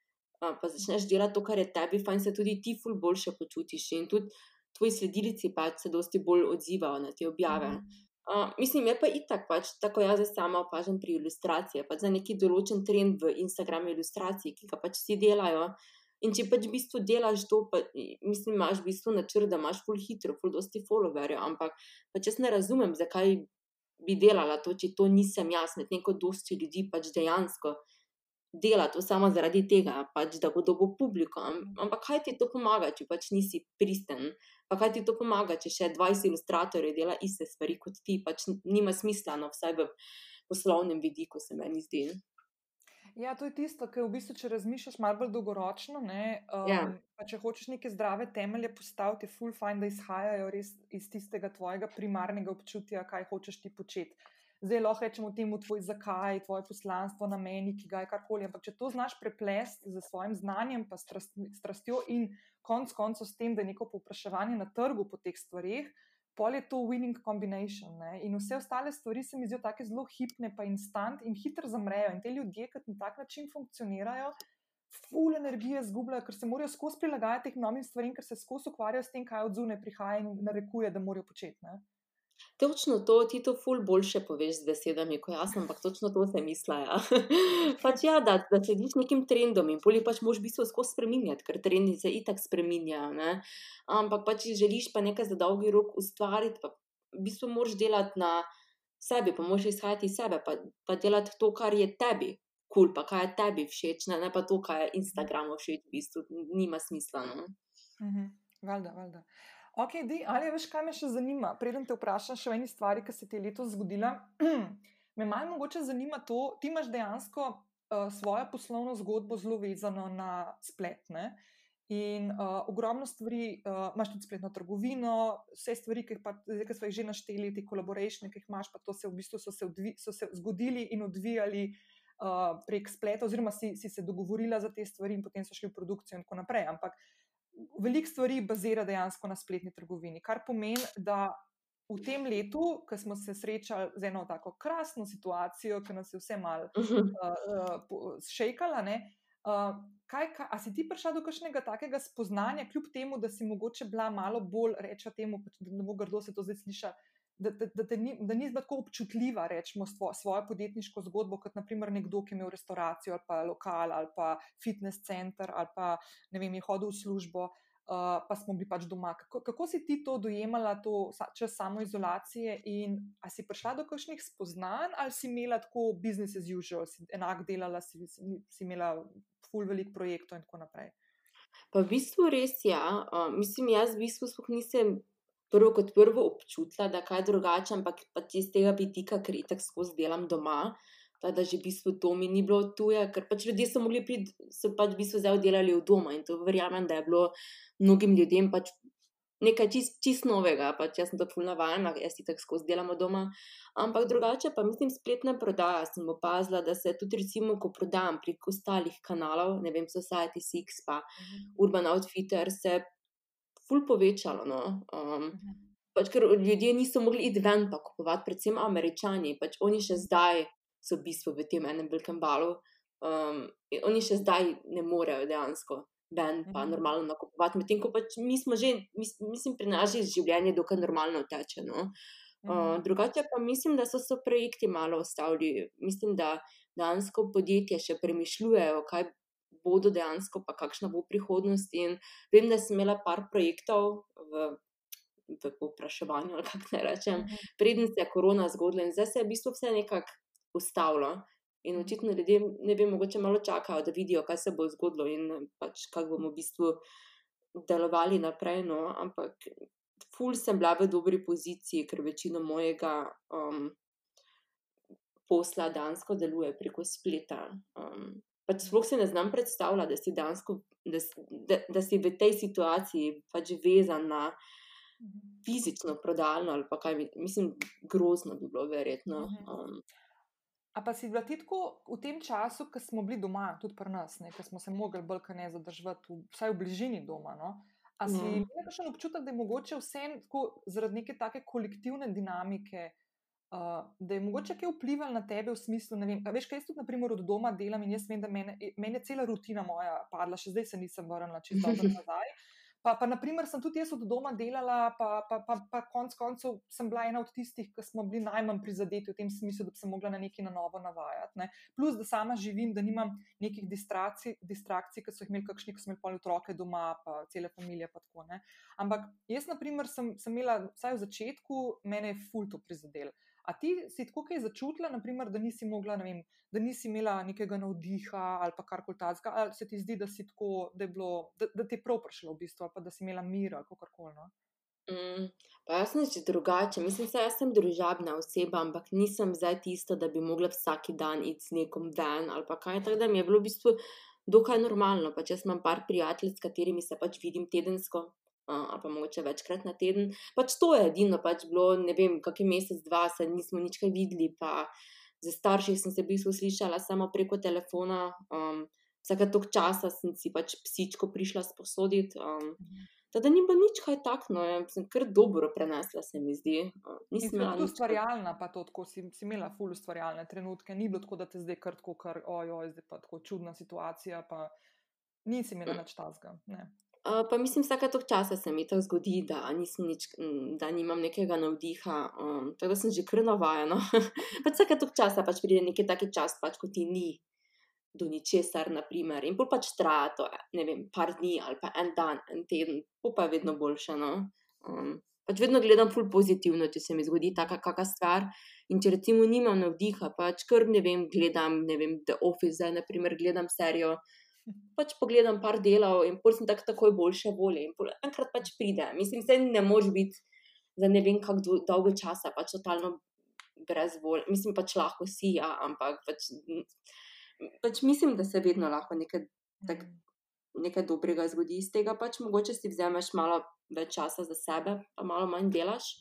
uh, pa začneš delati to, kar je tebi, fajn se tudi ti ful boljše počutiš in tudi tvoji sledilci pač se dosti bolj odzivajo na te objave. Mm. Uh, mislim, je pa itak, pač, tako jaz sama opažam pri ilustraciji. Pač za neki določen trend v Instagramu ilustraciji, ki ga pač vsi delajo. In če pač v bistvu delaš to, pa, mislim, imaš v bistvu načrt, da imaš full hitro, full dosti followerjev, ampak pač jaz ne razumem, zakaj bi delala to, če to nisem jaz, med neko dosti ljudi pač dejansko dela to samo zaradi tega, pač, da bo dobil publiko. Ampak kaj ti to pomaga, če pač nisi pristen? Pa kaj ti to pomaga, če še 20 ilustratorjev dela iste stvari kot ti, pač nima smisla, no, vsaj v poslovnem vidiku se meni zdi. Ja, to je tisto, kar v bistvu, če razmišljaš malo bolj dolgoročno, ne, um, ja. če hočeš neke zdrave temelje postaviti, je full fine, da izhajajo res iz tistega tvojega primarnega občutja, kaj hočeš ti početi zdaj lahko rečemo temu tvoj zakaj, tvoje poslanstvo, nameni, ki ga je karkoli. Ampak če to znaš preplesti z svojim znanjem, pa strast, strastjo in konc koncev s tem, da je neko povpraševanje na trgu po teh stvarih. Pol je to winning combination. Ne? In vse ostale stvari se mi zdijo tako zelo hipne, pa instant in hitro zamrejo. In te ljudje, ki na tak način funkcionirajo, ful energije zgubljajo, ker se morajo skozi prilagajati teh novim stvarem, ker se skozi ukvarjajo s tem, kaj od zunaj prihaja in narekuje, da morajo početi. Točno to, ti to ful boljše poveš z besedami, kot jaz, ampak točno to se misli. Ja. [LAUGHS] pač ja, da, da slediš nekim trendom in poli pač moš bistvo skozi spremenjati, ker trendi se itak spremenjajo. Ne? Ampak pač, če želiš pa nekaj za dolgi rok ustvariti, pa v bistvu moraš delati na sebi, pa moraš izhajati iz sebe, pa, pa delati to, kar je tebi. Kul, cool, pa kaj je tebi všeč, ne, ne pa to, kaj je Instagramu všeč, v bistvu nima smisla. No? Mhm, valjda, valjda. Ok, di, ali veš, kaj me še zanima? Preden te vprašam še o eni stvari, ki se ti je letos zgodila, [CLEARS THROAT] me malo mogoče zanima to, ti imaš dejansko uh, svojo poslovno zgodbo zelo vezano na spletne. In uh, ogromno stvari, uh, imaš tudi spletno trgovino, vse stvari, ki, pa, zdaj, ki smo jih že našteli, ti kolaboracije, ki jih imaš, pa to se v bistvu so se, odvi, so se zgodili in odvijali uh, prek spleta, oziroma si, si se dogovorila za te stvari in potem so šli v produkcijo in tako naprej. Ampak veliko stvari bazira dejansko na spletni trgovini, kar pomeni, da v tem letu, ko smo se srečali z eno tako krasno situacijo, ki nas je vse malo uh, uh, šejkala. Uh, kaj, kaj, a si ti prišla do kakšnega takega spoznanja, kljub temu, da si mogoče bila malo bolj, rečemo temu, pač, da ne bo grdo se to zdaj slišati, da, da, da, ni, da ni tako občutljiva, rečemo, svo, svojo podjetniško zgodbo, kot naprimer nekdo, ki je imel restauracijo ali pa lokal ali pa fitness center ali pa ne vem, je hodil v službo. Uh, pa smo bili pač doma. Kako, kako si ti to dojemala, to čas samoizolacije, in ali si prišla do kakšnih spoznanj, ali si imela tako business as usual, si enak delala, si, si, si imela full velik projektov in tako naprej? Pa v bistvu res ja. Uh, mislim, jaz v bistvu nisem prvo kot prvo občutila, da je kaj drugače, ampak pač iz tega vidika, ker itak skozi delam doma. Da, že v bistvu to mi ni bilo tuje, ker pač ljudje so mogli priti, so pač v bistvu zdaj delali v doma in to verjamem, da je bilo mnogim ljudem pač nekaj čist, čist novega, pač jaz sem to fulno navajena, jaz si tako skozi delamo doma. Ampak drugače pa mislim, spletna prodaja sem opazila, da se tudi recimo, ko prodajam prek ostalih kanalov, ne vem, Society Six pa mhm. Urban Outfitter, se ful povečalo. No? Um, mhm. pač, ker ljudje niso mogli iti ven pa kupovati, predvsem američani, pač oni še zdaj so v bistvu v tem enem velikem balu. Um, oni še zdaj ne morejo dejansko ven, pa mhm. normalno nakupovati. Medtem ko pač mi smo že, mislim, pri nas že življenje dokaj normalno teče. No? Uh, drugače pa mislim, da so se projekti malo ustavili. Mislim, da dejansko podjetje še premišljujejo, kaj bodo dejansko, pa kakšna bo prihodnost. In vem, da sem imela par projektov v, v popraševanju, ali kako naj rečem, preden se je korona zgodila in zdaj se je v bistvu vse nekako ustavilo. In očitno ljudje, ne vem, mogoče malo čakajo, da vidijo, kaj se bo zgodilo in pač kako bomo v bistvu delovali naprej. No. Ampak, ful sem bila v dobri poziciji, ker večino mojega um, posla dansko deluje preko spleta. Um, pač sploh se ne znam predstavljati, da si, dansko, da, da, da si v tej situaciji pač vezan na mhm. fizično prodajno ali pa kaj, mislim, grozno bi bilo, verjetno. Mhm. Um, A pa si bila ti tako v tem času, ko smo bili doma, tudi pri nas, ko smo se mogli bolj kaj ne zadržati, vsaj v bližini doma. No? A si mm. imel še občutek, da je mogoče vsem tako zaradi neke take kolektivne dinamike, uh, da je mogoče kaj vplivalo na tebe v smislu, ne vem, veš, kaj jaz tudi, na primer, od doma delam in jaz vem, da mene, mene cela rutina moja padla, še zdaj se nisem vrnila čisto [LAUGHS] nazaj. Pa, pa, naprimer, sem tudi jaz od doma delala, pa, pa, pa, pa konec koncev sem bila ena od tistih, ki smo bili najmanj prizadeti v tem smislu, da bi se mogla na neki na novo navajati. Ne. Plus, da sama živim, da nimam nekih distrakcij, distrakcij ki so jih imeli kakšni, ki so imeli otroke doma, pa cele družine. Ampak jaz, naprimer, sem, sem imela vsaj v začetku, mene je fulto prizadel. A ti si tako kaj začutila, naprimer, da nisi mogla, ne vem, da nisi imela nekega navdiha ali pa kar koli takega, ali se ti zdi, da, tako, da, bilo, da, da ti je prav prišlo v bistvu, ali pa da si imela mir ali kako koli. No? Mm, pa jaz sem že drugače. Mislim, da sem družabna oseba, ampak nisem zdaj tisto, da bi mogla vsak dan iti z nekom ven ali pa kaj. Tako da mi je bilo v bistvu dokaj normalno. Pač jaz imam par prijateljev, s katerimi se pač vidim tedensko, ali pa mogoče večkrat na teden. Pač to je edino, pač bilo, ne vem, kakšen mesec, dva, se nismo nič kaj videli. Za starših sem se v bistvu slišala samo preko telefona. Um, Vsake tok časa sem si pač psičko prišla sposoditi. Um, Da ni bilo nič kaj takno, ja, sem kar dobro prenesla, se mi zdi. Nisem bila ustvarjalna, pa to, ko si, si imela ful ustvarjalne trenutke, ni bilo tako, da te zdaj kar tako, kar ojoj, zdaj pa tako čudna situacija, pa nisi imela več tazga. Uh, pa mislim, vsake toliko časa se mi to zgodi, da, nič, da nimam nekega navdiha. Um, tako da sem že kar navajena. [LAUGHS] pač vsake toliko časa pač pride neki taki čas, pač ko ti ni do ničesar, naprimer. in pač traja to, ne vem, par dni ali pa en dan, en teden, pa je vedno boljše. No? Um, pač vedno gledam ful pozitivno, če se mi zgodi taka kakšna stvar. In če recimo nimam navdiha, pač kar ne vem, gledam, ne vem, The Office, zdaj, naprimer, gledam serijo pač pogledam par delov in pol sem tak, takoj boljše volje. In enkrat pač pride. Mislim, da ne moreš biti za ne vem kako dolgo časa, pač totalno brez volje. Mislim, pač lahko si, ja, ampak pač, pač mislim, da se vedno lahko nekaj, tak, nekaj dobrega zgodi iz tega. Pač mogoče si vzameš malo več časa za sebe, pa malo manj delaš,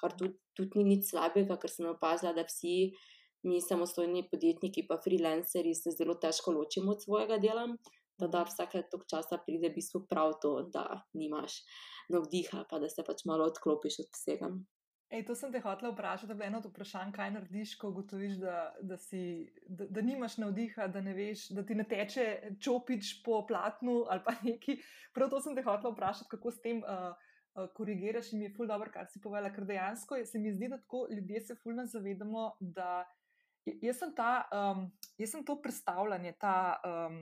kar tudi, tudi ni nič slabega, ker sem opazila, da vsi mi samostojni podjetniki, pa freelanceri, se zelo težko ločimo od svojega dela. Da, da vsake tok časa pride v bistvu prav to, da nimaš navdiha, pa da se pač malo odklopiš od vsega. Ej, to sem te hotel vprašati, da je eno od vprašanj, kaj narediš, ko ugotoviš, da, da, si, da, da nimaš navdiha, da ne veš, da ti ne teče čopič po platnu ali pa neki. Prav to sem te hotel vprašati, kako s tem uh, uh, korigiraš in mi je ful dobro, kar si povedala, ker dejansko se mi zdi, da tako ljudje se fulno zavedamo, da Jaz sem, ta, um, jaz sem to predstavljanje, ta um,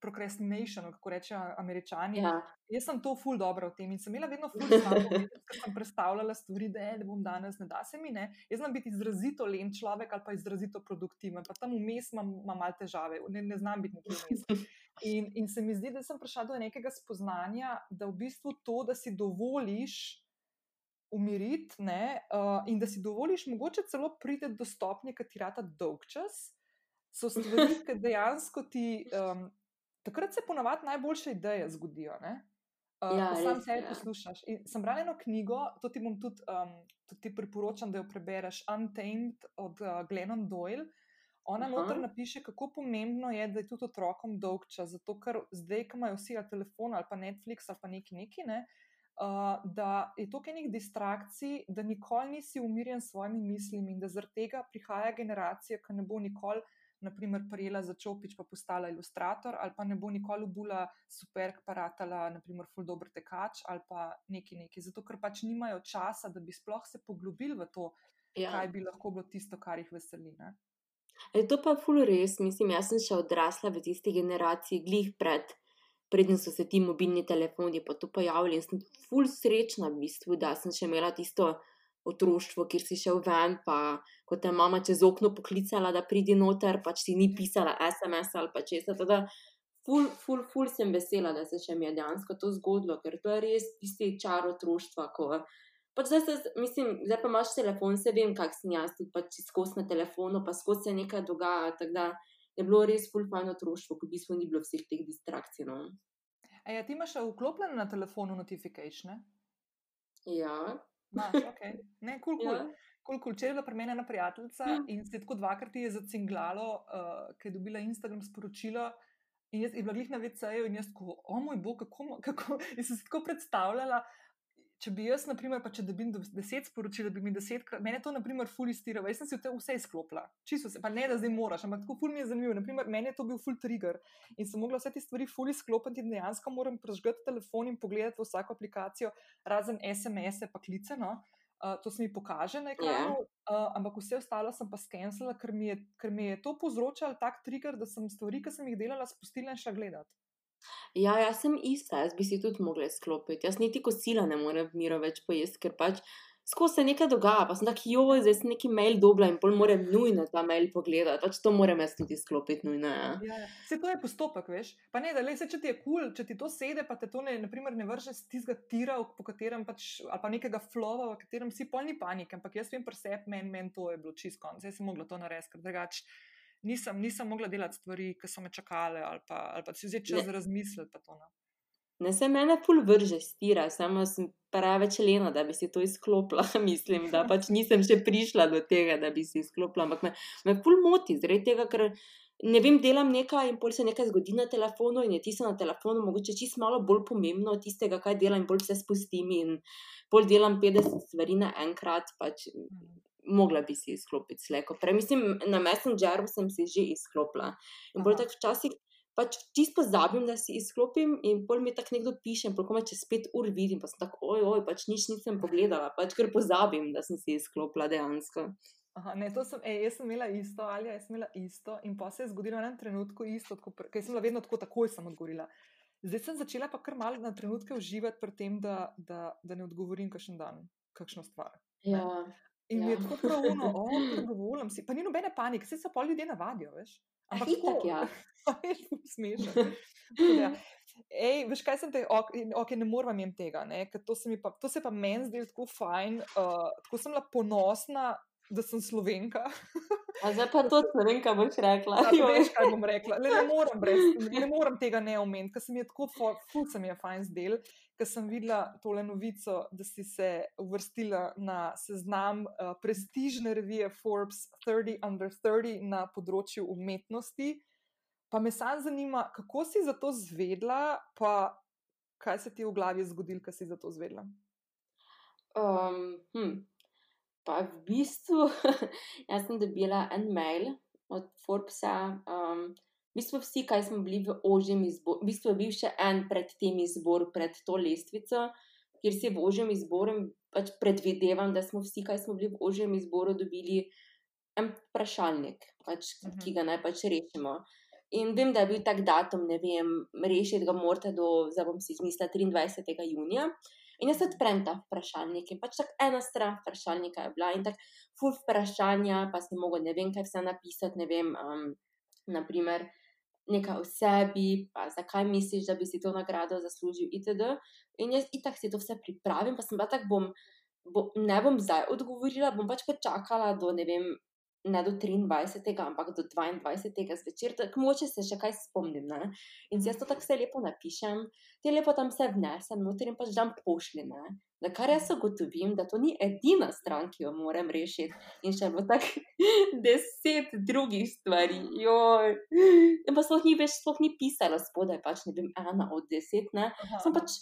procrastination, kako rečejo američani. Ja. Jaz sem to ful dobro v tem in sem imela vedno ful dobro, ker sem predstavljala stvari, da, je, da bom danes, ne da se mi ne. Jaz znam biti izrazito len človek ali pa izrazito produktiven, pa tam vmes imam, imam malo težave, ne, ne znam biti nekje vmes. [LAUGHS] In, in se mi zdi, da sem prišla do nekega spoznanja, da v bistvu to, da si dovoliš umiriti, uh, in da si dovoliš, mogoče celo priti do stopnje, ki ti rata dolg čas, so stvari, ki dejansko ti. Um, takrat se ponavadi najboljše ideje zgodijo. Ne? Uh, ja, sam sebe ja. poslušaš. In sem bral eno knjigo, to ti bom tudi, um, tudi priporočam, da jo prebereš, Untamed od uh, Glennon Doyle. Ona noter napiše, kako pomembno je, da je tudi otrokom dolg čas. Zato, ker zdaj, ko imajo vsi telefon ali pa Netflix ali pa neki neki, ne, uh, da je to enih distrakcij, da nikoli nisi umirjen s svojimi mislimi in da zaradi tega prihaja generacija, ki ne bo nikoli naprimer, prijela za čopič, pa postala ilustrator, ali pa ne bo nikoli obula super, paratala, naprimer, full dobro tekač ali pa neki neki. Zato, ker pač nimajo časa, da bi sploh se poglobili v to, ja. kaj bi lahko bilo tisto, kar jih veseli. Ne? Je to pa full res, mislim, jaz sem še odrasla v tisti generaciji, glih pred. Preden so se ti mobilni telefoni pa tu pojavili, in sem full srečna, v bistvu, da sem še imela tisto otroštvo, kjer si šel ven, pa ko te mama čez okno poklicala, da pridi noter, pač ti ni pisala SMS ali pa česa. Teda, ful, ful, ful sem vesela, da se še mi je dejansko to zgodilo, ker to je res tisti čar otroštva. Ko, pač zdaj, se, mislim, zdaj pa imaš telefon, se vem, kak sem jaz, tudi pač skozi na telefonu, pa skozi se nekaj dogaja. Tako je bilo res ful fajn otroštvo, ko v bistvu ni bilo vseh teh distrakcij. No. A ja, ti imaš vklopljene na telefonu notifikacije? Ja. Okay. Ne, kul, kul. [LAUGHS] Ja. Kul, kul. Če je bila pri meni ena prijateljica ja. [LAUGHS] in se je tako dvakrat je zacinglalo, uh, ker je dobila Instagram sporočilo. In jaz je bila glih na VC-ju in jaz tako, o moj bog, kako, kako. [LAUGHS] Sem si tako predstavljala, če bi jaz, naprimer, pa če dobim deset sporočil, da bi mi desetkrat, meni to, naprimer, fulistiralo, jaz sem si vse izklopila, čisto se, pa ne da zdaj moraš, ampak tako ful mi je zanimivo. Naprimer, meni je to bil full trigger in sem mogla vse te stvari ful izklopiti in dejansko moram prežgati telefon in pogledati v vsako aplikacijo, razen SMS-e pa klice. No? Uh, to se mi pokaže na ekranu. Ja. uh, ampak vse ostalo sem pa skenirala, ker, ker mi je to povzročalo tak trigger, da sem stvari, ki sem jih delala, spustila in šla gledati. Ja, jaz sem ista, jaz bi si tudi mogla sklopiti. Jaz niti kosila ne morem miro več pojesti, ker pač skozi se nekaj dogaja. Pa sem tako, jo, zdaj sem neki mail dobila in pol moram nujno ta mail pogledati. Pač to moram jaz tudi sklopiti nujno. Ja. Ja, ja. Se to je postopek, veš. Pa ne, da le se, če ti je kul, cool, če ti to sede, pa te to ne, naprimer, ne vrže z tistega tira, po katerem pač, ali pa nekega flova, v katerem si polni panike. Ampak jaz vem, presep, meni men to je bilo čist konc. Jaz sem mogla to narediti, ker drugače nisem, nisem mogla delati stvari, ki so me čakale, ali pa, ali pa si vzeti čas razmisliti. No. Ne se mene pol vrže stira, samo sem preveč lena, da bi si to izklopila. [LAUGHS] Mislim, da pač nisem še prišla do tega, da bi si izklopila. Ampak me, me pol moti, zaradi tega, ker ne vem, delam nekaj in pol se nekaj zgodi na telefonu in je tisto na telefonu, mogoče čisto malo bolj pomembno od tistega, kaj delam in pol se spustim in pol delam 50 stvari naenkrat. Pač, mhm mogla bi si izklopiti sleko. Prej, mislim, na Messengeru sem si že izklopila. In bolj tako včasih. Pač čisto pozabim, da si izklopim, in pol mi tako nekdo piše, pol komaj čez pet ur vidim, pa sem tako, oj, oj, pač nič nisem pogledala, pač ker pozabim, da sem si izklopila dejansko. Aha, ne, to sem, ej, jaz sem imela isto, ali jaz sem imela isto, in pa se je zgodilo na enem trenutku isto, ker sem bila vedno tako, takoj sem odgovorila. Zdaj sem začela pa kar malo na trenutke uživati pri tem, da, da, da ne odgovorim kakšen dan, kakšno stvar. Ja. In ja. je tako pravno, odgovorim si. Pa ni nobene panike, vse se pa ljudje navadijo, veš. Ampak tako, ja. [LAUGHS] veš, smešno. Ja. Ej, veš, kaj sem te, ok, okay ne morem jim tega, to se, pa, to se pa meni zdi tako fajn, uh, tako sem bila ponosna da sem slovenka. A zdaj pa to slovenka boš rekla. Ja, veš, kaj bom rekla. Le, ne, [LAUGHS] morem brez, ne morem tega ne omeniti, ker se mi je tako ful, se mi je fajn zdel, ker sem videla tole novico, da si se uvrstila na seznam uh, prestižne revije Forbes 30 under 30 na področju umetnosti. Pa me sam zanima, kako si za to zvedla, pa kaj se ti v glavi je zgodilo, ko si za to zvedla? Um, hm. Pa v bistvu, [LAUGHS] jaz sem dobila en mail od Forbesa. Um, v bistvu vsi, ki smo bili v ožjem izboru, v bistvu je bil še en pred tem izborom, pred to lestvico, kjer si v ožjem izboru, pač predvidevam, da smo vsi, ki smo bili v ožjem izboru, dobili en vprašalnik, pač, uh -huh. ki ga naj pač rešimo. In vem, da je bil tak datum, ne vem, rešiti ga morate do, zdaj bom si izmislila, 23. junija. In jaz odprem ta vprašalnik in pač tako ena stran vprašalnika je bila in tako ful vprašanja, pa si mogel ne vem, kaj vse napisati, ne vem, um, naprimer nekaj o sebi, pa zakaj misliš, da bi si to nagrado zaslužil itd. In jaz itak si to vse pripravim, pa sem pa tako bom, bo, ne bom zdaj odgovorila, bom pač počakala do ne vem. Ne do 23., ampak do 22. zvečer, tako moče se še kaj spomnim. Ne? In jaz to tako vse lepo napišem, te lepo tam vse vnesem, noter in pač dam pošljene. Da kar jaz ugotovim, da to ni edina stran, ki jo moram rešiti, in še bo tako [LAUGHS] deset drugih stvari. Joj. In pa sploh ni več, sploh ni pisalo spodaj, pač ne vem, ena od deset, ne. Sem pač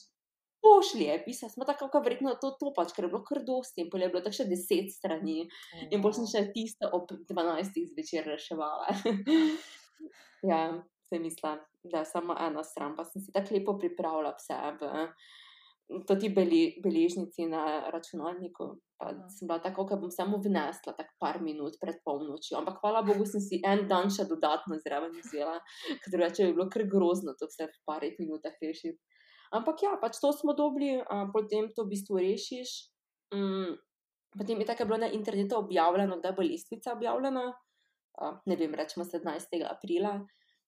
pošlji, pisala smo tako, kot verjetno to, to pač, ker je bilo kar dosti in pol je bilo tako še deset strani. In bolj sem še tisto ob 12. zvečer reševala. [LAUGHS] ja, se mislim, da je samo ena stran, pa sem si tako lepo pripravila vse v toti beli, beležnici na računalniku. Pa sem bila tako, da bom samo vnesla tako par minut pred polnočjo. Ampak hvala Bogu, sem si en dan še dodatno zraven vzela, ker drugače je bilo kar grozno to vse v parih minutah rešiti. Ampak ja, pač to smo dobili, uh, potem to v bistvu rešiš. Um, potem je tako bilo na internetu objavljeno, da bo lestvica objavljena, uh, ne vem, rečemo 17. aprila.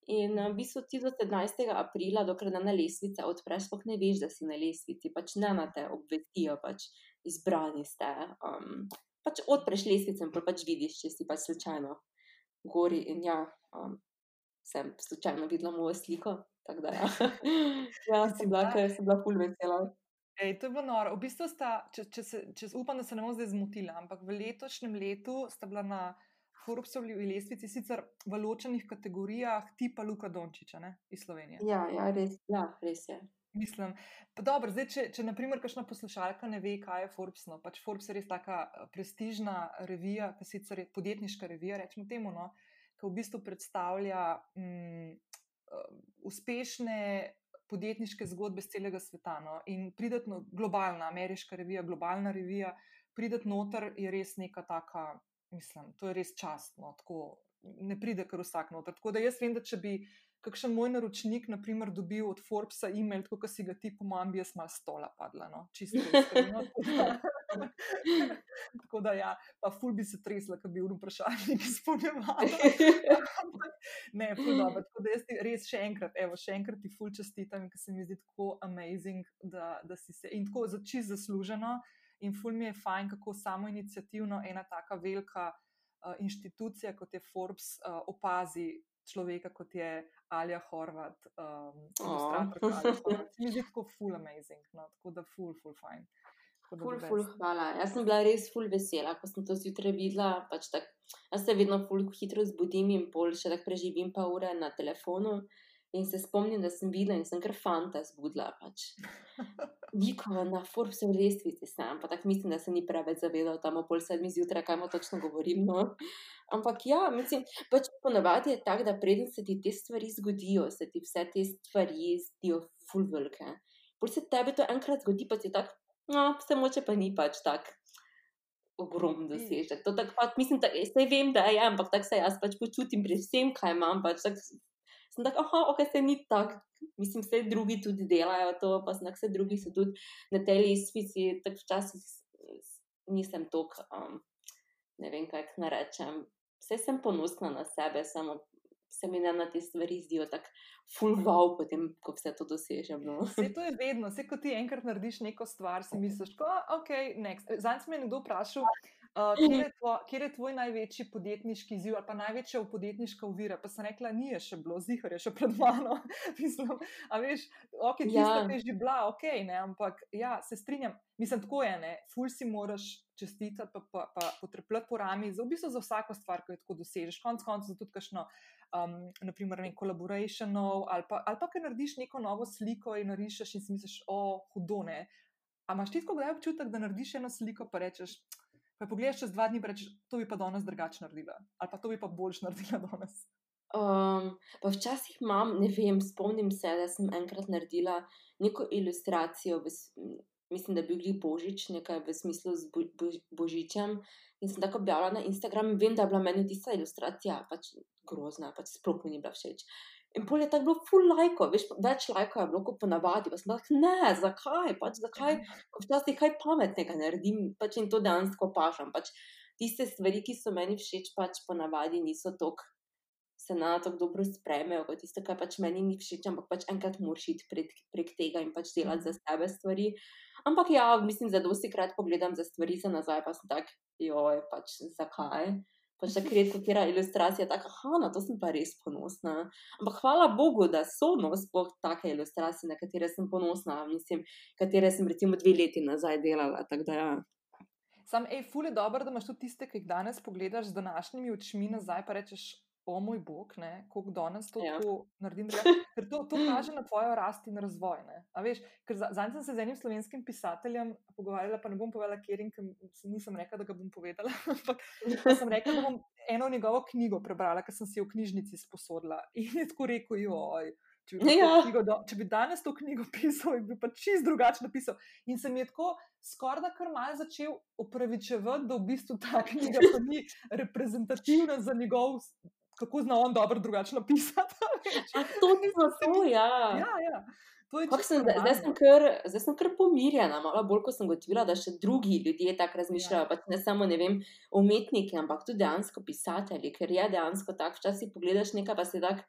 In v bistvu ti do 17. aprila, dokler na lestvice odpreš, sploh ne veš, da si na lestvici, pač ne na te obvestijo, pač izbrani ste. Um, pač odpreš lestvice in pač vidiš, če si pač slučajno gori. In ja, um, sem slučajno videla mojo sliko, Tako da, ja, [LAUGHS] ja sem bila, ker sem bila ful vesela. Ej, to je bilo noro. V bistvu sta, če, če se, če upam, da se ne bom zdaj zmotila, ampak v letošnjem letu sta bila na Forbesovli lestvici sicer v ločenih kategorijah, tipa Luka Dončiča ne, iz Slovenije. Ja, ja, res, ja, res je. Mislim, pa dobro, zdaj, če, če naprimer kakšna poslušalka ne ve, kaj je Forbes, no, pač Forbes je res taka eh, prestižna revija, ki sicer je podjetniška revija, rečemo temu, no, ki v bistvu predstavlja. Mm, Um, uspešne podjetniške zgodbe z celega sveta. No? In prideti na globalna, ameriška revija, globalna revija, prideti noter je res neka taka, mislim, to je res častno. Tako, ne pride kar vsak noter. Tako da jaz vem, da če bi kakšen moj naročnik, naprimer, dobil od Forbesa e-mail, kot si ga ti, po mojem, bi jaz mal stola padla, no? čisto iskreno. [LAUGHS] Tako da, ja, pa ful bi se tresla, ker bi bil vprašalnik izpolnjeval. [LAUGHS] [LAUGHS] ne, ful dobro. Tako da jaz ti res še enkrat, evo, še enkrat ti ful čestitam, ker se mi zdi tako amazing, da, da si se in tako za čist zasluženo. In ful mi je fajn, kako samo inicijativno ena taka velika uh, inštitucija, kot je Forbes, uh, opazi človeka, kot je Alja Horvat, um, ilustratorka. Mi je tako full amazing, no? tako da full, full fine. Ful, ful, hvala. Jaz sem bila res ful vesela, ko sem to zjutraj videla. Pač tak, jaz se vedno ful hitro zbudim in pol še tako preživim pa ure na telefonu. In se spomnim, da sem videla in sem kar fanta zbudila. Pač. [LAUGHS] Vikova na Forbesu lestvici sem, pa tako mislim, da se ni preveč zavedal tam o pol sedmi zjutraj, kaj mu točno govorim. No. Ampak ja, mislim, pač ponavadi je tako, da preden se ti te stvari zgodijo, se ti vse te stvari zdijo ful velike. Pol se tebi to enkrat zgodi, pa si tak, no, vse moče pa ni pač tak. Ogromno mm. dosežek. To tako pač mislim, da zdaj vem, da je, ampak tako se jaz pač počutim pri vsem, kaj imam. Pač, tak, sem tako, aha, ok, se ni tako. Mislim, vse drugi tudi delajo to, pa znak vse drugi so tudi na tej listvici. Tako včasih nisem tok, um, ne vem, kaj naj rečem, vse sem ponosna na sebe, samo se mi ne na te stvari zdijo tako fulval, potem, ko vse to dosežem. No. Vse to je vedno, vse ko ti enkrat narediš neko stvar, si misliš, da ok, next. Zanj sem me nekdo vprašal. Uh, kje, je tvoj, kje je tvoj največji podjetniški izziv ali pa največja podjetniška uvira? Pa sem rekla, ni še bilo, zihar je še pred mano. [LAUGHS] Mislim, a veš, ok, ti ja. si že bila, ok, ne, ampak ja, se strinjam. Mislim, tako je, ne, ful si moraš čestitati, pa, pa, pa potrpljati po rami, za, v bistvu za vsako stvar, ki jo tako dosežeš. Konec koncev, tudi kakšno, um, naprimer, ne collaborationov, ali pa, ali pa, ker narediš neko novo sliko in narišeš in si misliš, o, hudone. A imaš ti kdaj občutek, da narediš eno sliko, pa rečeš, pa pogledaš čez dva dni, pa rečeš, to bi pa danes drugače naredila, ali pa to bi pa boljš naredila danes. Um, pa včasih imam, ne vem, spomnim se, da sem enkrat naredila neko ilustracijo v, mislim, da je bil Božič, nekaj v smislu z bo, bo, Božičem. In sem tako objavila na Instagramu, in vem, da je bila meni tista ilustracija pač grozna, pač sploh mi ni bila všeč. In pol je tako bilo, full lajko, več, več lajko je bilo kot ponavadi. Pa sem rekla, ne, zakaj, pač zakaj, ko včasih kaj pametnega naredim, pač in to dejansko pašam. Pač tiste stvari, ki so meni všeč, pač ponavadi niso tok. Se na to dobro sprejmejo, kot tisto, kar pač meni ni všeč, ampak pač enkrat moraš iti prek, prek tega in pač delati za sebe stvari. Ampak ja, mislim, da dosti krat pogledam za stvari za nazaj, pa sem tak, joj, pač zakaj. Pa še redko, kera ilustracija, tako, ah, na to sem pa res ponosna. Ampak hvala Bogu, da so no, sploh take ilustracije, na katere sem ponosna, mislim, katere sem recimo dve leti nazaj delala. Ja. Sam, hej, fule dobro, da imaš tudi tiste, ki jih danes pogledaš z današnjimi očmi nazaj, pa rečeš, o moj bog, kako danes to ja. naredim. [LAUGHS] Ker to, to kaže na tvojo rast in razvoj. Veš, zdaj sem se z enim slovenskim pisateljem pogovarjala, pa ne bom povedala, ker nisem rekla, da ga bom povedala. [LAUGHS] Ampak sem rekla, da bom eno njegovo knjigo prebrala, ker sem si jo v knjižnici sposodila. [LAUGHS] In je tako rekel, joj. Če bi, ja. knjigo, če bi danes to knjigo pisal, bi pa čist drugače napisal. In se mi je tako skoraj da kar mal začel upravičevati, da v bistvu ta knjiga ni reprezentativna za njegov kako zna on dobro drugače napisati. [LAUGHS] to ni to, ja. ja, ja. Sem, zdaj, sem kar, zdaj sem kar pomirjena, malo bolj kot sem gotovila, da še drugi ljudje tako razmišljajo. Ja. Ne samo vem, umetniki, ampak tudi dejansko pisatelji, ker je dejansko tako. Včasih pogledaš nekaj, pa se tako.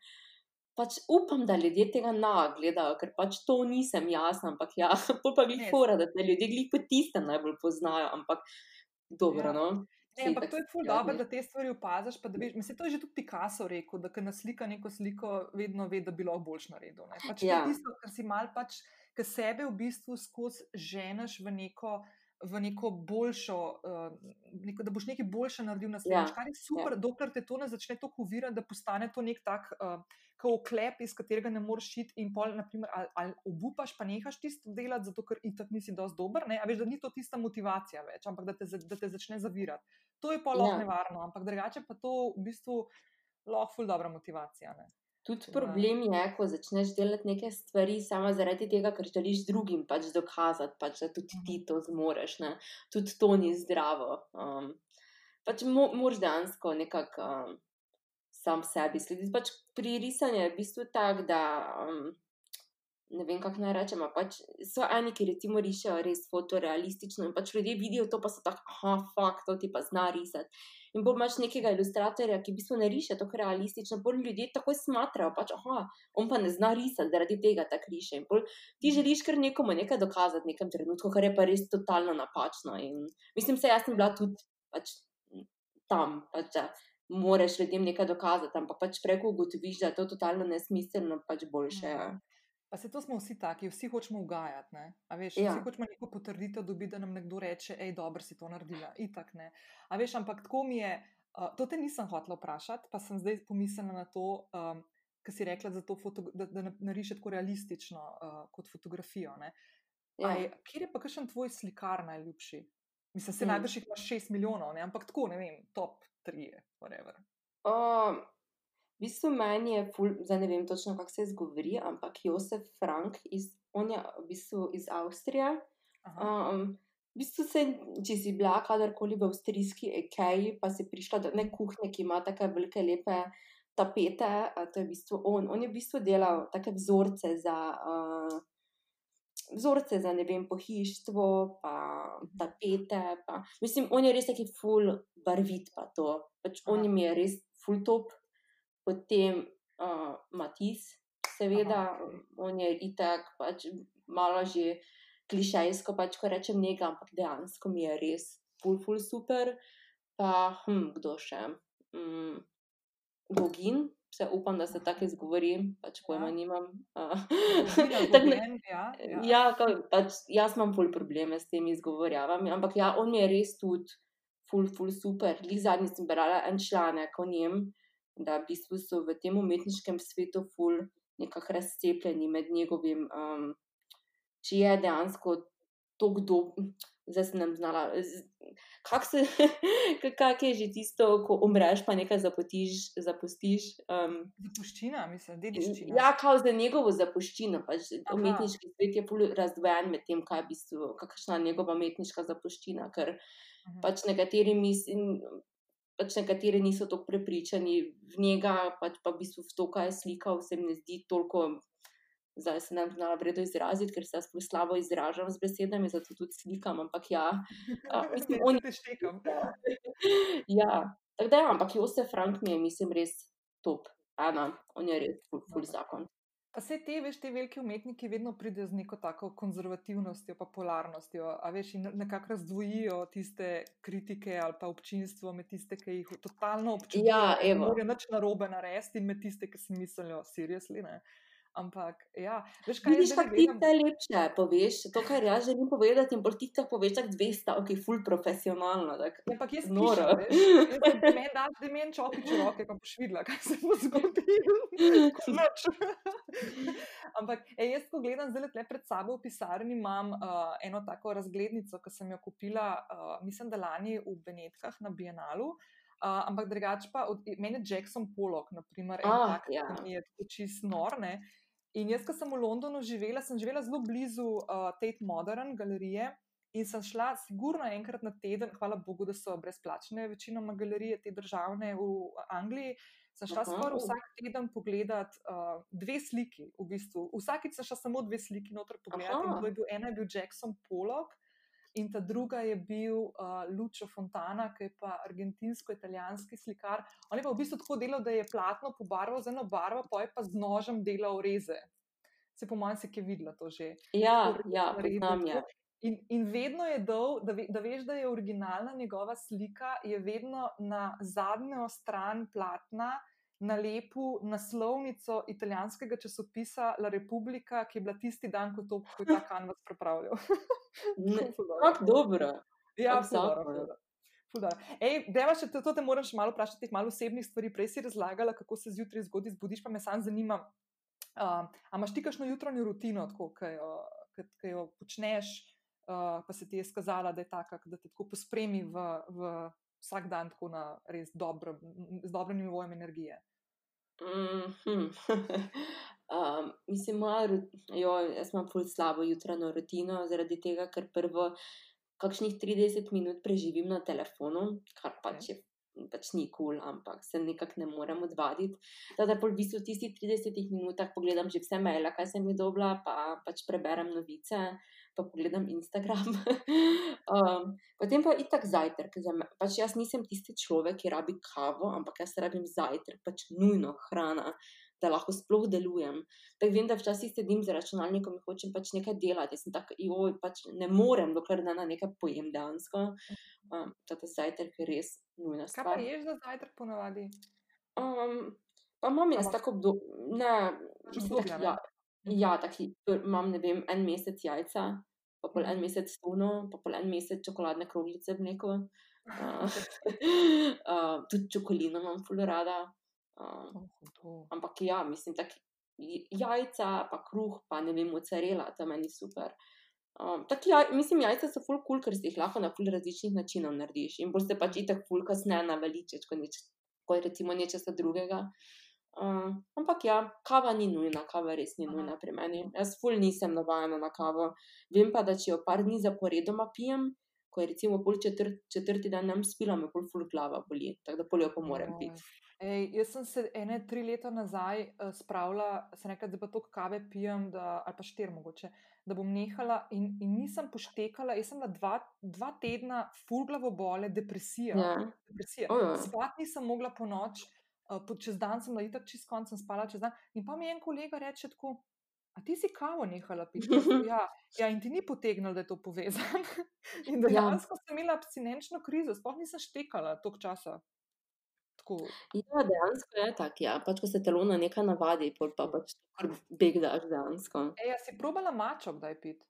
Pač upam, da ljudje tega ne gledajo, ker pač to nisem jaz, ampak ja, [LAUGHS] pa jih fora, da te ljudje glih po tistem najbolj poznajo. Ampak dobro, ja. no. Ne, ampak to je ful dobro, da te stvari opaziš. Mislim, to je že tudi Picasso rekel, da na slika neko sliko vedno ve, da bi lahko boljš naredil. Pač ja. To je tisto, kar si mal pač, ki sebe v bistvu skozi ženeš v neko v neko boljšo, uh, neko, da boš nekaj boljše naredil na svetu. Ja. Kar je super, ja. dokler te to ne začne tako uvirati, da postane to nek tak uh, oklep, iz katerega ne moreš šiti in pol, naprimer, ali, ali obupaš, pa nehaš tisto delati, zato ker itak nisi dosti dober. Ne? A veš, da ni to tista motivacija več, ampak da te, da te začne zavirati. To je pa lahko ja. nevarno, ampak drugače pa to v bistvu lahko ful dobra motivacija. Ne? Tudi problem je, ko začneš delati neke stvari samo zaradi tega, ker želiš drugim pač dokazati, pač, da tudi ti mhm. to zmoreš. Ne? Tudi to ni zdravo. Um, pač mo moraš dejansko nekako um, sam sebi slediti. Pač pri risanju je v bistvu tako, da um, ne vem, kako naj rečem. Pač so eni, ki recimo rišejo res fotorealistično in pač ljudje vidijo to, pa so tako, ah, fakt, to ti pa zna risati in bo imaš nekega ilustratorja, ki v bistvu ne riše tako realistično, bolj ljudje tako smatrajo, pač, aha, on pa ne zna risati, zaradi tega tako riše. In bolj ti želiš kar nekomu nekaj dokazati v nekem trenutku, kar je pa res totalno napačno. In mislim, se jaz sem bila tudi pač, tam, pač, da moraš ljudem nekaj dokazati, ampak pač preko ugotoviš, da je to totalno nesmiselno, pač boljše. Ja. Pa se to smo vsi taki, vsi hočemo ugajati. Veš, ja. Vsi hočemo neko potrditev dobiti, da nam nekdo reče, hej, dobro si to naredila. Itak, A veš, ampak tako mi je, uh, to te nisem hotela vprašati, pa sem zdaj pomislila na to, um, kar si rekla, da, da, da narišeš tako realistično uh, kot fotografijo. Ja. Aj, kjer je pa kakšen tvoj slikar najljubši? Mislim, se mm. najbrž jih imaš šest milijonov, ne? ampak tako, ne vem, top tri, whatever. Um. V bistvu meni je, zdaj ne vem točno, kako se izgovori, ampak Josef Frank iz, je, v bistvu iz Avstrije. Um, v bistvu se, če si bila kadarkoli v avstrijski EKEji, pa si prišla do neke kuhne, ki ima tako velike, lepe tapete, to je v bistvu on. On je v bistvu delal take vzorce za. Uh, Vzorce za ne vem, pohištvo, pa tapete. Pa. Mislim, on je res taki full barvit, pa to. Pač on jim je res full top, potem uh, Matis, seveda, Aha, okay. on je itak, pač malo že klišejsko, pač ko rečem nekaj, ampak dejansko mi je res ful, ful super. Pa, hm, kdo še? Mm, Gogin, se upam, da se tako izgovori, pač pojma ja. nimam. [LAUGHS] tak, ne, ja, ja. ja kaj, pač, jaz imam ful probleme s temi izgovorjavami, ampak ja, on mi je res tudi ful, ful super. Lih zadnji sem brala en članek o njem da v bistvu so v tem umetniškem svetu ful nekako razcepljeni med njegovim, um, če je dejansko to, kdo. Zdaj sem nam znala, kako se, [LAUGHS] kak je že tisto, ko umreš, pa nekaj zapotiš, zapustiš. Um, zapuščina, mislim, dediščina. Ja, kao za njegovo zapuščino. Pač umetniški svet je razdvojen med tem, kaj je v bistvu, kakšna je njegova umetniška zapuščina. Ker uh -huh. pač nekateri mislim, pač nekateri niso tako prepričani v njega, pač pa v bistvu v to, kaj je slikal, se mi ne zdi toliko. Zdaj se nam znala vredno izraziti, ker se jaz slabo izražam z besedami, zato tudi slikam. Ampak ja, [LAUGHS] mislim, oni te štekam. [LAUGHS] ja, tako da, ja, ampak Josef Frank mi je, mislim, res top. Ana, on je res full, full zakon. Pa vse te, veš, te velike umetniki vedno pridejo z neko tako konzervativnostjo, pa polarnostjo, a veš, in nekako razdvojijo tiste kritike ali pa občinstvo med tiste, ki jih totalno občutijo. Ja, ne evo. morejo nič narobe narediti, in med tiste, ki si mislijo, seriously, ne. Ampak, ja, veš, kaj Vidiš, kako ti gledam? najlepše poveš, to, kar jaz želim povedati, in bolj ti to poveš tako dve stavki, ful profesionalno. Tak. Ja, Ampak jaz Noro. meni daš, da meni čopič roke, pa boš videla, kaj se bo zgodilo. [LAUGHS] Tako. Ampak ej, jaz, ko gledam zdaj le pred sabo v pisarni, imam uh, eno tako razglednico, ki sem jo kupila, uh, mislim, da lani v Benetkah na Bienalu. Uh, ampak drugače pa, od, meni je Jackson Pollock, naprimer, en Ah, tak, ja. ki mi je tako čist nor. In jaz, ko sem v Londonu živela, sem živela zelo blizu uh, Tate Modern galerije. In sem šla sigurno enkrat na teden, hvala Bogu, da so brezplačne, večinoma galerije, te državne v Angliji. Sem šla skoraj vsak teden pogledat uh, dve sliki, v bistvu. Vsakič sem šla samo dve sliki noter pogledat. In Aha. to je bil, ena je bil Jackson Pollock, in ta druga je bil uh, Lucio Fontana, ki je pa argentinsko-italijanski slikar. On je pa v bistvu tako delal, da je platno pobarval z eno barvo, pa je pa z nožem delal reze. Se po mojem si je videla to že. Ja, Tako ja, poznam je. tako. In, in vedno je dal, da, ve, da veš, da je originalna njegova slika, je vedno na zadnjo stran platna nalepu naslovnico italijanskega časopisa La Repubblica, ki je bila tisti dan, ko, to, ko je ta kanvas pripravljal. [LAUGHS] Ful dobro. Ja. Ej, deva še to, to te moram še malo vprašati, teh malo osebnih stvari. Prej si razlagala, kako se zjutraj zgodaj zbudiš, pa me sam zanima. Uh, a imaš ti kakšno jutranjo rutino, tako, ki, jo, ki, ki jo počneš, uh, pa se ti je skazala, da je taka, da te tako pospremi v, v vsak dan tako na res dobrem, z dobrim nivojem energije? [LAUGHS] Mm, hm. um, mislim, joj, jaz imam ful slabo jutranjo rutino, zaradi tega, ker prvo kakšnih 30 minut preživim na telefonu, kar pač je. Pač ni kul, cool, ampak se nekako ne morem odvaditi. Tako da v bistvu v tistih 30 minutah pogledam že vse maile, kaj sem jih dobila, pa pač preberem novice, pa pogledam Instagram. [LAUGHS] um, potem pa itak zajtrk. Pač jaz nisem tisti človek, ki rabi kavo, ampak jaz rabim zajtrk, pač nujno hrana, da lahko sploh delujem. Tako vem, da včasih sedim za računalnikom in hočem pač nekaj delati. Jaz sem tako, joj, pač ne morem, dokler ne na nekaj pojem dejansko. Um, Tata zajtrk je res nujna Kaj pa stvar. ješ za zajtrk ponavadi? Um, pa imam jaz tako obdobje, ne, mislim, tak, ne? ja, ja taki, imam, ne vem, en mesec jajca, pa pol en Mhm. mesec tuno, pa pol en mesec čokoladne kroglice v mleku. Uh, uh, tudi čokolino imam ful rada. Uh, ampak ja, mislim, tako jajca, pa kruh, pa ne vem, mozzarella, to meni super. Um, tako ja, mislim, jajca so ful kul, cool, ker si jih lahko na ful različnih načinov narediš in boš se pač itak ful kasneje naveličeš, kot, neč, kot recimo nečesa drugega. Um, ampak ja, kava ni nujna, kava res ni nujna pri meni. Jaz ful nisem navajena na kavo. Vem pa, da če jo par dni zaporedoma pijem, ko je recimo pol četrt, četrti dan nam spila, me pol ful glava boli, tako da pol jo pa moram piti. Ej, jaz sem se ene tri leta nazaj uh, spravila, se nekaj, da pa to kave pijem, da, ali pa štiri mogoče, da bom nehala in, in nisem poštekala. Jaz sem bila dva, dva tedna full glavobole, depresija. Ja. depresija. Ojoj. Spati nisem mogla po noč, uh, čez dan sem bila itak čist konc, sem spala čez dan. In pa mi je en kolega reče tako. A ti si kavo nehala piti? Ja, ja, in ti ni potegnilo, da je to povezano. [LAUGHS] In Ja. dejansko sem imela abstinenčno krizo, sploh nisem štekala toliko časa. Tako, Ja, dejansko je tako. Ja. Pač, ko se telo na nekaj navadi, pa pač kar beg daš dejansko. Ej, a si probala mačo kdaj piti?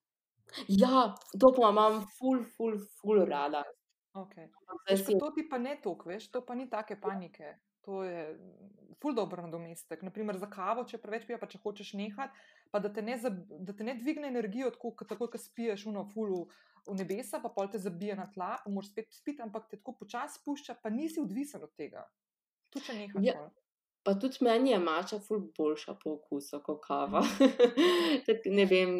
Ja, to pa imam ful, ful, ful rada. Okay. Zdaj Veš, si, to ti pa ne tok, veš, to pa ni take panike. To je ful dobro nadomestek. Naprimer za kavo, če preveč pije, pa če hočeš nehati, pa da te ne, zab, da te ne dvigne energijo, tako kot ko spiješ uno fulu v nebesa, pa pol te zabije na tla, pa moraš spet spiti, ampak te tako počasi spušča, pa nisi odvisen od tega. Tu če nehaš. Ja. pol. pa tudi meni je mača ful boljša po okusu kot kava. [LAUGHS] tak, ne vem,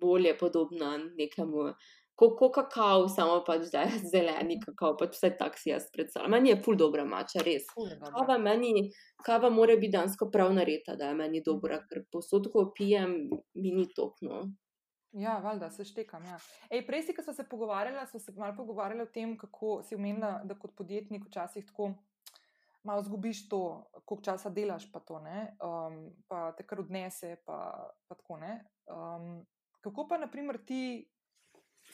bolje podobna nekemu. Kot ko kakav, samo pač da je [LAUGHS] zeleni kakav, pač vse tak si jaz predstavljam. Meni je ful dobra mača, res. Kava, meni, kava mora biti dansko prav nareta, da je meni dobra, ker posod, ko pijem, mi ni topno. Ja, valjda, se štekam. Ja. Ej, prej si, ko smo se pogovarjali, smo se malo pogovarjali o tem, kako si omenila, da kot podjetnik včasih tako malo zgubiš to, koliko časa delaš, pa to ne, um, pa te kar odnese, pa, pa tako ne. Um, kako pa, naprimer, ti,